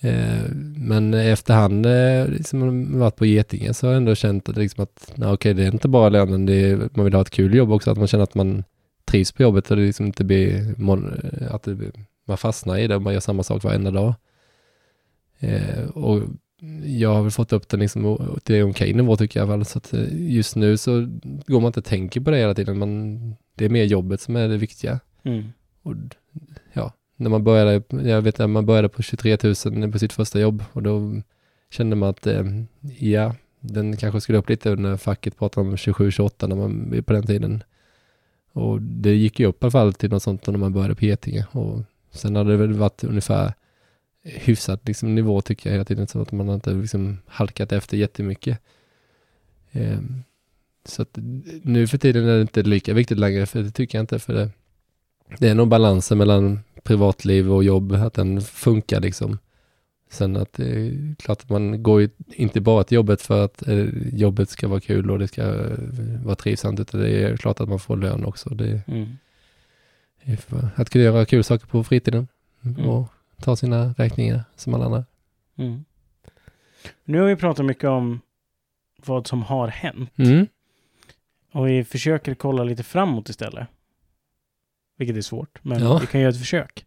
Eh, men efterhand, eh, liksom, man varit på Getinge så har jag ändå känt att, liksom att nej, okej, det är inte bara lönen, det är, man vill ha ett kul jobb också, att man känner att man trivs på jobbet och det liksom inte blir, att det, blir- man fastnar i det och man gör samma sak varenda dag. Eh, och jag har väl fått upp den liksom till en okej nivå tycker jag väl, så att eh, just nu så går man inte och tänker på det hela tiden, man, det är mer jobbet som är det viktiga. Mm. Och ja, när man började, jag vet att man började på 23 000 på sitt första jobb och då kände man att eh, ja, den kanske skulle upp lite när facket pratade om 27-28 när man på den tiden. Och det gick ju upp i alla fall till något sånt när man började på Getinge och sen hade det väl varit ungefär hyfsat liksom, nivå tycker jag hela tiden så att man har inte liksom halkat efter jättemycket. Eh, så att nu för tiden är det inte lika viktigt längre för det tycker jag inte för det det är nog balansen mellan privatliv och jobb, att den funkar liksom. Sen att det är klart att man går ju inte bara till jobbet för att eh, jobbet ska vara kul och det ska eh, vara trivsamt, utan det är klart att man får lön också. Det Mm. att kunna göra kul saker på fritiden Mm. och ta sina räkningar som alla andra. Mm. Nu har vi pratat mycket om vad som har hänt. Mm. Och vi försöker kolla lite framåt istället. Vilket är svårt, men Ja. vi kan göra ett försök.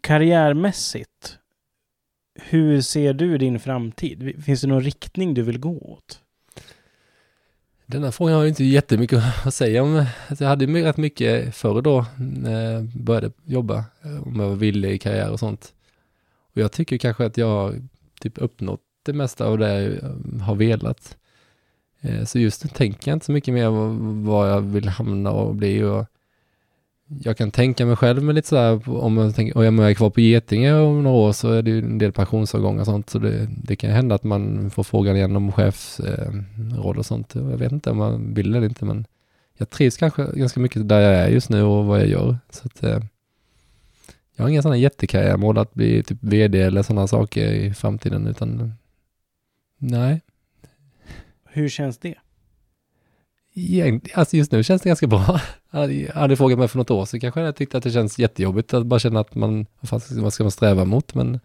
Karriärmässigt, hur ser du din framtid? Finns det någon riktning du vill gå åt? Denna frågan har jag inte jättemycket att säga om. Alltså, jag hade rätt mycket förr då, när jag började jobba, eh, om jag var villig i karriär och sånt. Och jag tycker kanske att jag har typ uppnått det mesta av det jag eh, har velat. Eh, så just nu tänker jag inte så mycket mer vad jag vill hamna och bli. Och jag kan tänka mig själv med lite sådär, om jag, tänker, och om jag är kvar på Getinge om några år så är det ju en del pensionsavgångar och sånt. Så det, det kan hända att man får frågan igen om chefsroll eh, och sånt. Jag vet inte om man vill eller inte, men jag trivs kanske ganska mycket där jag är just nu och vad jag gör. Så att, eh, jag har inga sådana jättekarriärmål att bli typ vd eller sådana saker i framtiden, utan nej. Hur känns det? Alltså just nu känns det ganska bra. Hade hade frågat mig för något år så kanske jag tyckte att det känns jättejobbigt att bara känna att man, vad ska- man sträva mot? Men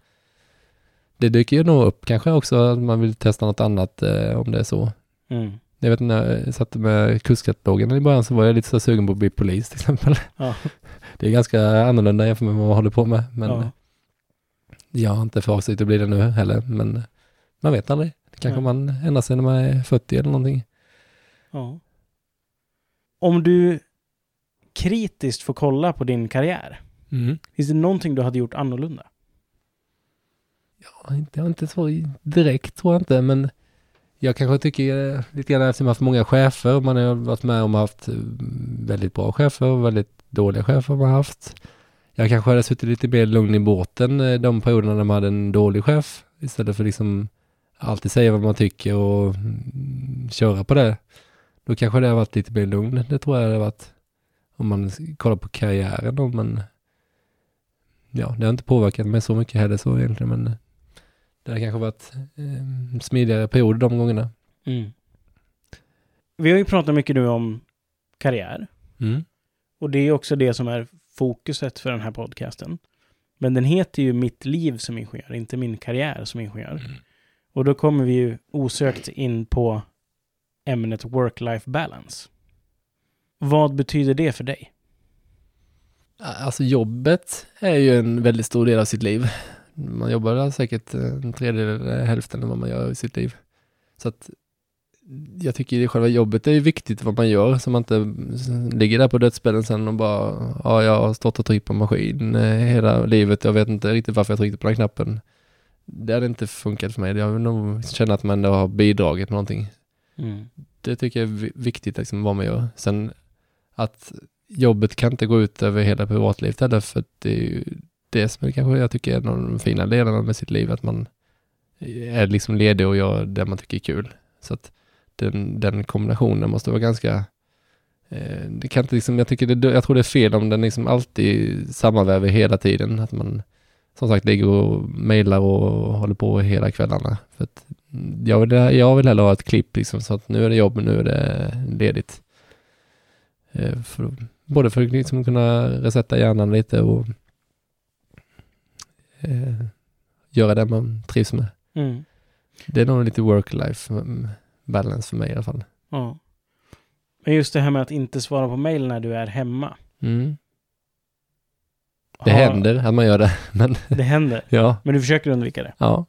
det dyker ju nog upp kanske också att man vill testa något annat eh, om det är så. Mm. Jag vet när jag satt med kurskatalogen i början så var jag lite så sugen på att bli polis till exempel. Ja. Det är ganska annorlunda jämfört med vad man håller på med. Men ja. jag har inte för avsikt att bli det nu heller. Men man vet aldrig. Kanske Nej. man ändrar sig när man är 40 eller någonting. ja. Om du kritiskt får kolla på din karriär, finns det någonting du hade gjort annorlunda? Ja, inte, inte så direkt tror jag inte, men jag kanske tycker eh, lite grann eftersom man har haft många chefer, man har varit med om haft eh, väldigt bra chefer och väldigt dåliga chefer man har haft. Jag kanske hade suttit lite mer lugn i båten eh, de perioderna när man hade en dålig chef istället för liksom alltid säga vad man tycker och mm, köra på det. Då kanske det har varit lite mer lugn, det tror jag det har varit. Om man kollar på karriären då, men ja, det har inte påverkat mig så mycket heller så egentligen, men det har kanske varit eh, smidigare perioder de gångerna. Mm. Vi har ju pratat mycket nu om karriär. Mm. Och det är också det som är fokuset för den här podcasten. Men den heter ju Mitt liv som ingenjör, inte Min karriär som ingenjör. Mm. Och då kommer vi ju osökt in på ämnet work-life balance. Vad betyder det för dig? Alltså jobbet är ju en väldigt stor del av sitt liv. Man jobbar säkert en tredjedel, eller hälften av vad man gör i sitt liv. Så att jag tycker själva jobbet är viktigt vad man gör, så man inte ligger där på dödsbädden sen och bara, ja, jag har stått och tryckt på maskin eh, hela livet, jag vet inte riktigt varför jag tryckte på den knappen. Det hade inte funkat för mig, jag vill nog känna att man ändå har bidragit med någonting. Mm. Det tycker jag är viktigt, liksom, vad man gör. Sen att jobbet kan inte gå ut över hela privatlivet heller, för det är ju det som är kanske jag tycker är en av de fina delarna med sitt liv, att man är liksom ledig och gör det man tycker är kul. Så att den, den kombinationen måste vara ganska eh, det kan inte liksom, jag, tycker det, jag tror det är fel om den liksom alltid sammanväver hela tiden. Att man som sagt ligger och mejlar och håller på hela kvällarna. För att jag, vill, jag vill hellre ha ett klipp liksom, så att nu är det jobb, nu är det ledigt. Eh, för, både för att liksom kunna resetta hjärnan lite och eh, göra det man trivs med. Mm. Det är nog lite work-life mm, balance för mig i alla fall. Ja. Men just det här med att inte svara på mejl när du är hemma. Mm. Det Har- händer att man gör det, men Det händer. ja, Men du försöker undvika det. ja,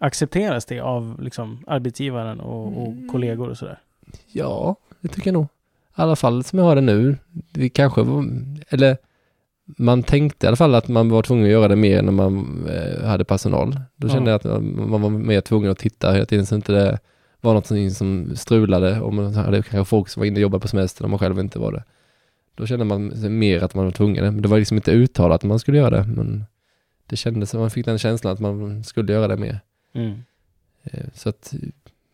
Accepteras det av liksom, arbetsgivaren och, och Mm. kollegor och sådär? ja, det tycker jag nog. I alla fall som jag har det nu. Det kanske var, eller man tänkte i alla fall att man var tvungen att göra det mer när man eh, hade personal. Då Ja. kände jag att man var mer tvungen att titta hela tiden så inte det var något som strulade och man hade kanske folk som var inne och jobbade på semester när man själv inte var det. Då kände man mer att man var tvungen. Men det var liksom inte uttalat att man skulle göra det, men det kändes som man fick den känslan att man skulle göra det mer. Mm. Eh, Så att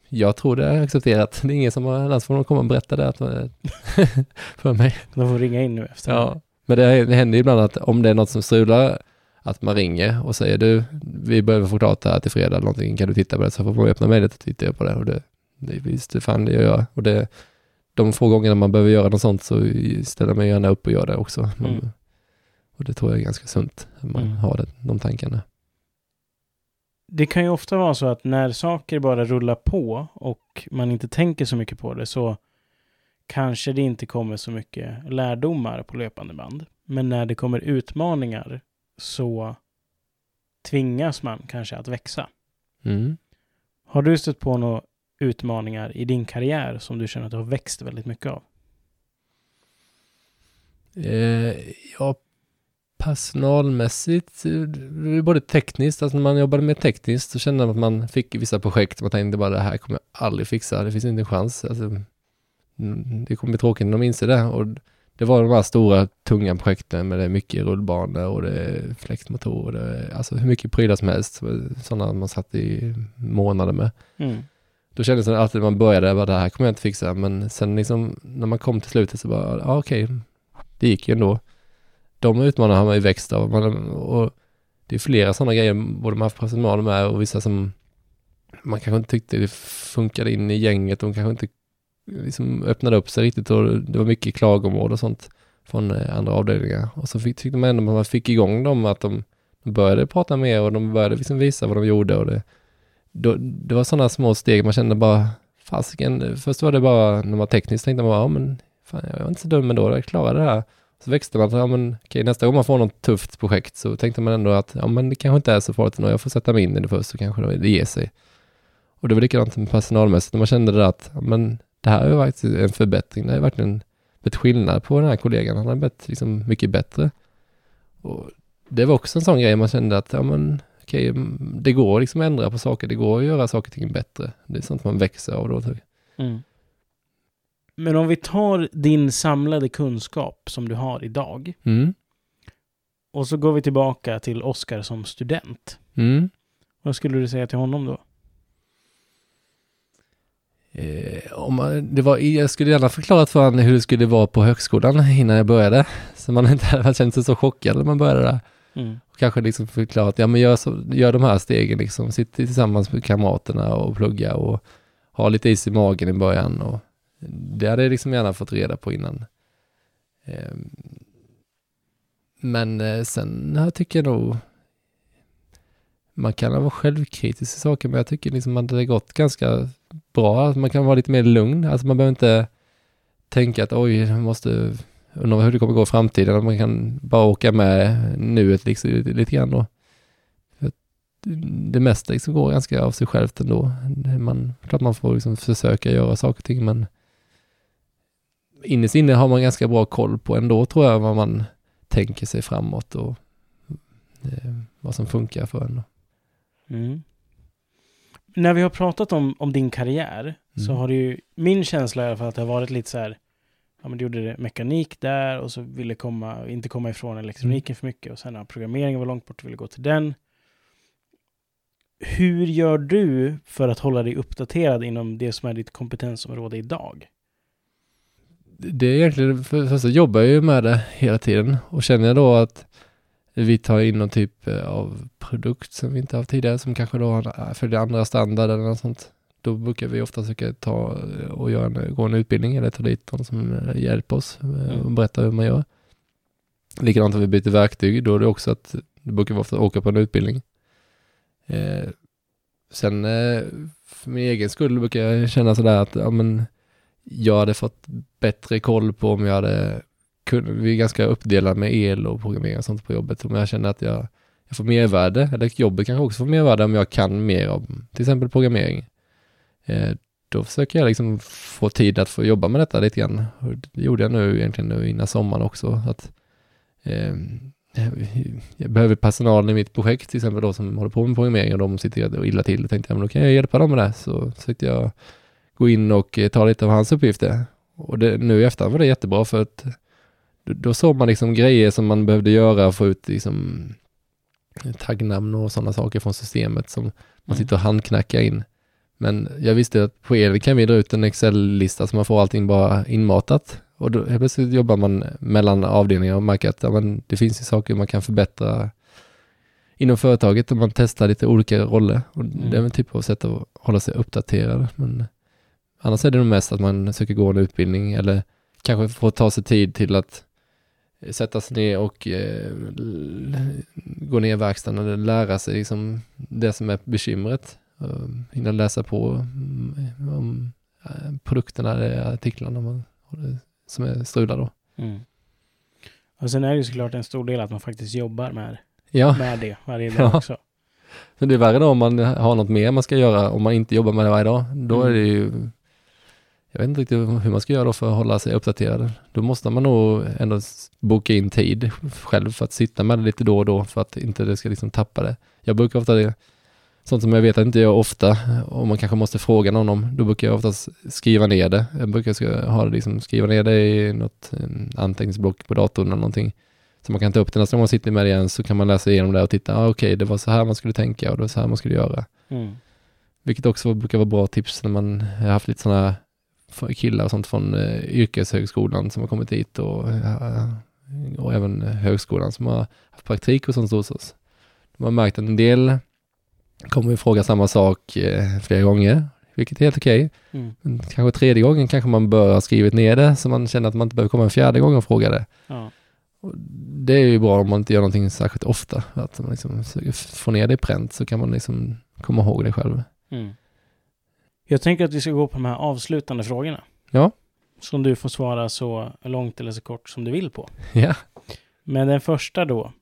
jag tror det är accepterat. Det är ingen som har, annars får de komma och berätta det för mig. De får ringa in nu efter. Ja. Men det, händer ibland att om det är något som strular, att man ringer och säger du, vi behöver få klart det här till fredag eller någonting, kan du titta på det? Så får man öppna mejlet och titta på det. Och det, det visst, det fan det gör jag. Och det, de få gångerna man behöver göra något sånt så ställer man gärna upp och gör det också. Mm. Och det tror jag är ganska sunt, att man Mm. har det, de tankarna. Det kan ju ofta vara så att när saker bara rullar på och man inte tänker så mycket på det så kanske det inte kommer så mycket lärdomar på löpande band. Men när det kommer utmaningar så tvingas man kanske att växa. Mm. Har du stött på några utmaningar i din karriär som du känner att du har växt väldigt mycket av? Eh, ja, personalmässigt, eh, både tekniskt, alltså när man jobbade med tekniskt så kände man att man fick vissa projekt, man tänkte bara det här kommer jag aldrig fixa, det finns inte en chans. Alltså, mm, det kommer bli tråkigt när de inser det. Och det var de här stora, tunga projekten med det är mycket rullbanor och det är och det är, alltså hur mycket prylar som helst, sådana man satt i månader med. Mm. Då kändes det alltid när man började, bara, det här kommer jag inte fixa, men sen liksom när man kom till slutet så bara, ja okej, det gick ju ändå. De utmaningarna har man ju växt av. Man, och det är flera sådana grejer, både man haft personal med och vissa som man kanske inte tyckte det funkade in i gänget. De kanske inte liksom öppnade upp sig riktigt och det var mycket klagomål och sånt från eh, andra avdelningar. Och så fick, tyckte man ändå att man fick igång dem, att de, de började prata mer och de började liksom visa vad de gjorde. Och det, då, det var sådana små steg man kände bara, fasiken, först var det bara när man var tekniskt tänkte man bara, ja men fan, jag var inte så dum ändå, jag klarade det här. Så växte man, ja men okej, nästa gång man får något tufft projekt så tänkte man ändå att, ja men det kanske inte är så farligt ändå, jag får sätta mig in i det först så kanske det ger sig. Och det var likadant med personalmässigt, när man kände det att, ja, men det här är faktiskt en förbättring, det är verkligen ett skillnad på den här kollegan, han har blivit liksom mycket bättre. Och det var också en sån grej man kände att, ja men okej, mm, det går liksom att ändra på saker, det går att göra saker och ting bättre. Det är sånt man växer av då. Mm. Men om vi tar din samlade kunskap som du har idag Mm. och så går vi tillbaka till Oskar som student. Mm. Vad skulle du säga till honom då? Eh, om man, det var, jag skulle gärna förklarat för honom hur det skulle vara på högskolan innan jag började. Så man inte hade känt sig så chockad när man började där. Mm. Och kanske liksom förklarat, ja men gör, så, gör de här stegen liksom. Sitt tillsammans med kamraterna och plugga och ha lite is i magen i början. Och det hade jag liksom gärna fått reda på innan. Ehm, men eh, sen jag tycker jag nog man kan vara självkritisk i saker, men jag tycker liksom att det har gått ganska bra. Alltså, man kan vara lite mer lugn. Alltså man behöver inte tänka att oj, jag måste undra hur det kommer gå i framtiden. Man kan bara åka med nuet liksom, lite, lite grann då. För det mesta liksom går ganska av sig självt ändå. Man, klart man får liksom försöka göra saker och ting men innerst inne har man ganska bra koll på ändå tror jag vad man tänker sig framåt och eh, vad som funkar för en. Mm. När vi har pratat om, om din karriär mm. så har det ju, min känsla i alla fall att det har varit lite så här, ja men du gjorde mekanik där och så ville komma, inte komma ifrån elektroniken mm. för mycket och sen ja, programmeringen var långt bort och ville gå till den. Hur gör du för att hålla dig uppdaterad inom det som är ditt kompetensområde idag? Det är egentligen, för det första jobbar jag ju med det hela tiden och känner jag då att vi tar in någon typ eh, av produkt som vi inte haft tidigare som kanske då följer andra standarder eller något sånt. Då brukar vi ofta försöka ta eh, och göra en, gå en utbildning eller ta dit någon som eh, hjälper oss och berätta hur man gör. Likadant om vi byter verktyg, då är det också att det brukar vi ofta åka på en utbildning. Eh, sen eh, för min egen skull brukar jag känna sådär att ja, men jag hade fått bättre koll på om jag hade vi är ganska uppdelade med el och programmering och sånt på jobbet. Om jag känner att jag, jag får mervärde, eller jobbet kanske också får mervärde om jag kan mer om till exempel programmering. Eh, då försöker jag liksom få tid att få jobba med detta lite grann. Och det gjorde jag nu egentligen nu innan sommaren också. Att, eh, jag behöver personal i mitt projekt till exempel då som håller på med programmering och de sitter illa till. Då tänkte jag, men då kan jag hjälpa dem med det. Så försökte jag gå in och eh, ta lite av hans uppgifter. Och det, nu i efterhand var det jättebra för att då, såg man liksom grejer som man behövde göra, få ut liksom taggnamn och sådana saker från systemet som man mm. sitter och handknackar in. Men jag visste att på el kan vi dra ut en Excel-lista så man får allting bara inmatat. Och då helt plötsligt jobbar man mellan avdelningar och märker att ja, men det finns ju saker man kan förbättra inom företaget om man testar lite olika roller. Och mm. Det är en typ av sätt att hålla sig uppdaterad. Men annars är det nog mest att man söker gå en utbildning eller kanske få ta sig tid till att sätta sig ner och eh, gå ner i verkstaden och lära sig liksom det som är bekymret. Uh, hinna läsa på um, om uh, produkterna eller artiklarna man, som är strulade då. Mm. Och sen är det ju såklart en stor del att man faktiskt jobbar med, ja. med det varje dag ja. också. Så det är värre då om man har något mer man ska göra, om man inte jobbar med det varje dag. Då mm. är det ju jag vet inte riktigt hur man ska göra då för att hålla sig uppdaterad. Då måste man nog ändå boka in tid själv för att sitta med det lite då och då för att inte det ska liksom tappa det. Jag brukar ofta, det, sånt som jag vet att inte jag ofta, och man kanske måste fråga någon om, då brukar jag oftast skriva ner det. Jag brukar ha det liksom, skriva ner det i något anteckningsblock på datorn eller någonting. Så man kan ta upp det nästa gång man sitter med det igen så kan man läsa igenom det och titta, ah, okej, okay, det var så här man skulle tänka och det var så här man skulle göra. Mm. Vilket också brukar vara bra tips när man har haft lite sådana killar och sånt från eh, yrkeshögskolan som har kommit hit och, eh, och även högskolan som har haft praktik och sånt hos oss. De har märkt att en del kommer att fråga samma sak eh, flera gånger, vilket är helt okej. Okay. Mm. Kanske tredje gången kanske man bör ha skrivit ner det så man känner att man inte behöver komma en fjärde gång och fråga det. Ja. Och det är ju bra om man inte gör någonting särskilt ofta. Att man liksom får ner det i pränt så kan man liksom komma ihåg det själv. Mm. Jag tänker att vi ska gå på de här avslutande frågorna. Ja. Som du får svara så långt eller så kort som du vill på. Ja. Men den första då.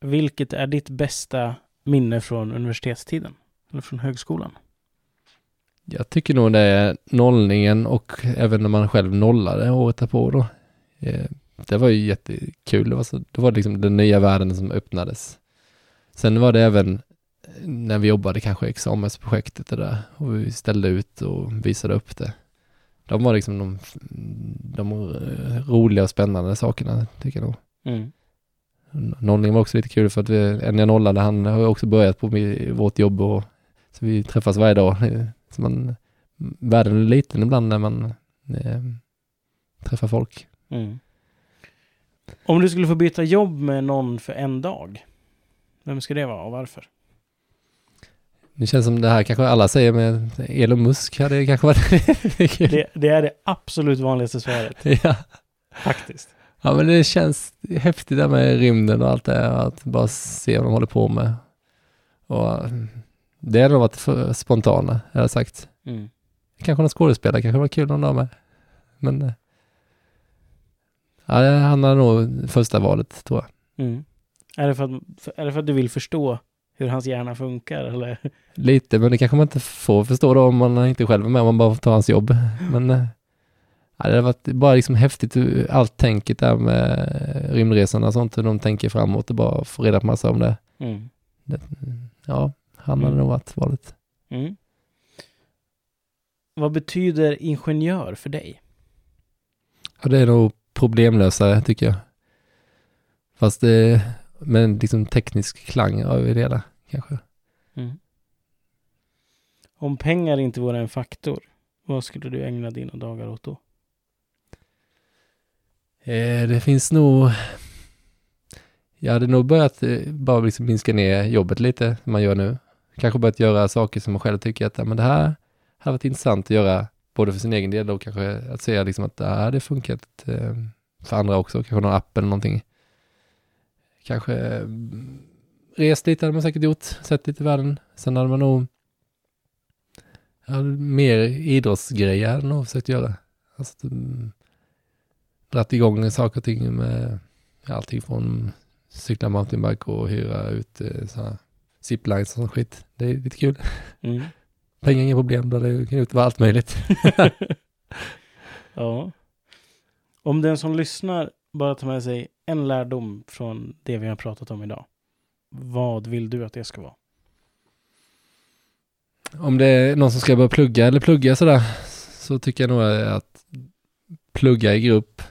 Vilket är ditt bästa minne från universitetstiden? Eller från högskolan? Jag tycker nog det är nollningen och även när man själv nollade året därpå då. Eh, det var ju jättekul. Det var, så, det var liksom den nya världen som öppnades. Sen var det även när vi jobbade kanske examensprojektet det där och vi ställde ut och visade upp det. De var liksom de, de roliga och spännande sakerna tycker jag nog. Mm. Nollning var också lite kul för att vi, en jag nollade han har också börjat på vårt jobb och så vi träffas varje dag. Så man, världen är liten ibland när man eh, träffar folk. Mm. Om du skulle få byta jobb med någon för en dag, vem ska det vara och varför? Det känns som det här kanske alla säger med Elon Musk hade kanske varit det, det är det absolut vanligaste svaret. Ja. Faktiskt. Ja men det känns häftigt där med rymden och allt det att bara se vad de håller på med. Och det hade nog varit för spontana, jag sagt. Mm. Kanske någon skådespelare kanske var kul någon dag med. Men eh, ja, han har nog första valet tror jag. Mm. Är, det för att, är det för att du vill förstå hur hans hjärna funkar eller? Lite, men det kanske man inte får förstå då om man inte själv är med, om man bara får ta hans jobb. Men eh, ja, det har varit bara liksom häftigt, hur allt tänket där med rymdresorna och sånt, hur de tänker framåt och bara få reda på massa om det. Mm. Ja, han hade Mm. nog varit valet. Mm. Vad betyder ingenjör för dig? Ja, det är nog problemlösare tycker jag. Fast det, med liksom teknisk klang av det hela kanske. Mm. Om pengar inte vore en faktor, vad skulle du ägna dina dagar åt då? Eh, det finns nog... Jag hade nog börjat eh, bara liksom minska ner jobbet lite, som man gör nu. Kanske börjat göra saker som man själv tycker att men det här hade varit intressant att göra, både för sin egen del och kanske att säga liksom att det här hade funkat eh, för andra också, kanske någon app eller någonting. Kanske eh, rest lite hade man säkert gjort, sett lite i världen. Sen hade man nog ja, mer idrottsgrejer hade nog försökt göra. Alltså, mm, dratt igång saker och ting med allting från cykla mountainbike och hyra ut eh, sådana ziplines och sån skit. Det är lite kul. Mm. Pengar inga problem, då det kan ut vara allt möjligt. ja. Om den som lyssnar bara ta med sig en lärdom från det vi har pratat om idag. Vad vill du att det ska vara? Om det är någon som ska börja plugga eller plugga sådär, så tycker jag nog att plugga i grupp,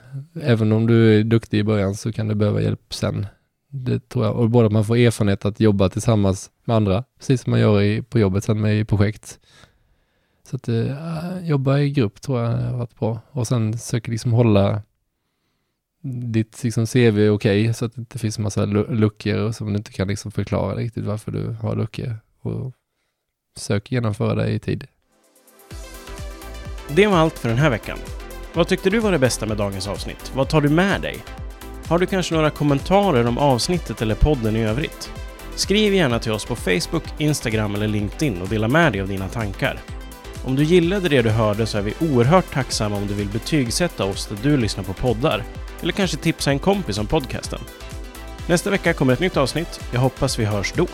även om du är duktig i början så kan du behöva hjälp sen. Det tror jag, och både att man får erfarenhet att jobba tillsammans med andra, precis som man gör i, på jobbet sen med i projekt. Så att äh, jobba i grupp tror jag har varit bra. Och sen försöka liksom hålla ditt liksom CV okej, så att det inte finns massa luckor som du inte kan liksom förklara riktigt varför du har luckor. Och sök genomföra det i tid. Det var allt för den här veckan. Vad tyckte du var det bästa med dagens avsnitt? Vad tar du med dig? Har du kanske några kommentarer om avsnittet eller podden i övrigt? Skriv gärna till oss på Facebook, Instagram eller LinkedIn och dela med dig av dina tankar. Om du gillade det du hörde så är vi oerhört tacksamma om du vill betygsätta oss där du lyssnar på poddar. Eller kanske tipsa en kompis om podcasten. Nästa vecka kommer ett nytt avsnitt. Jag hoppas vi hörs då.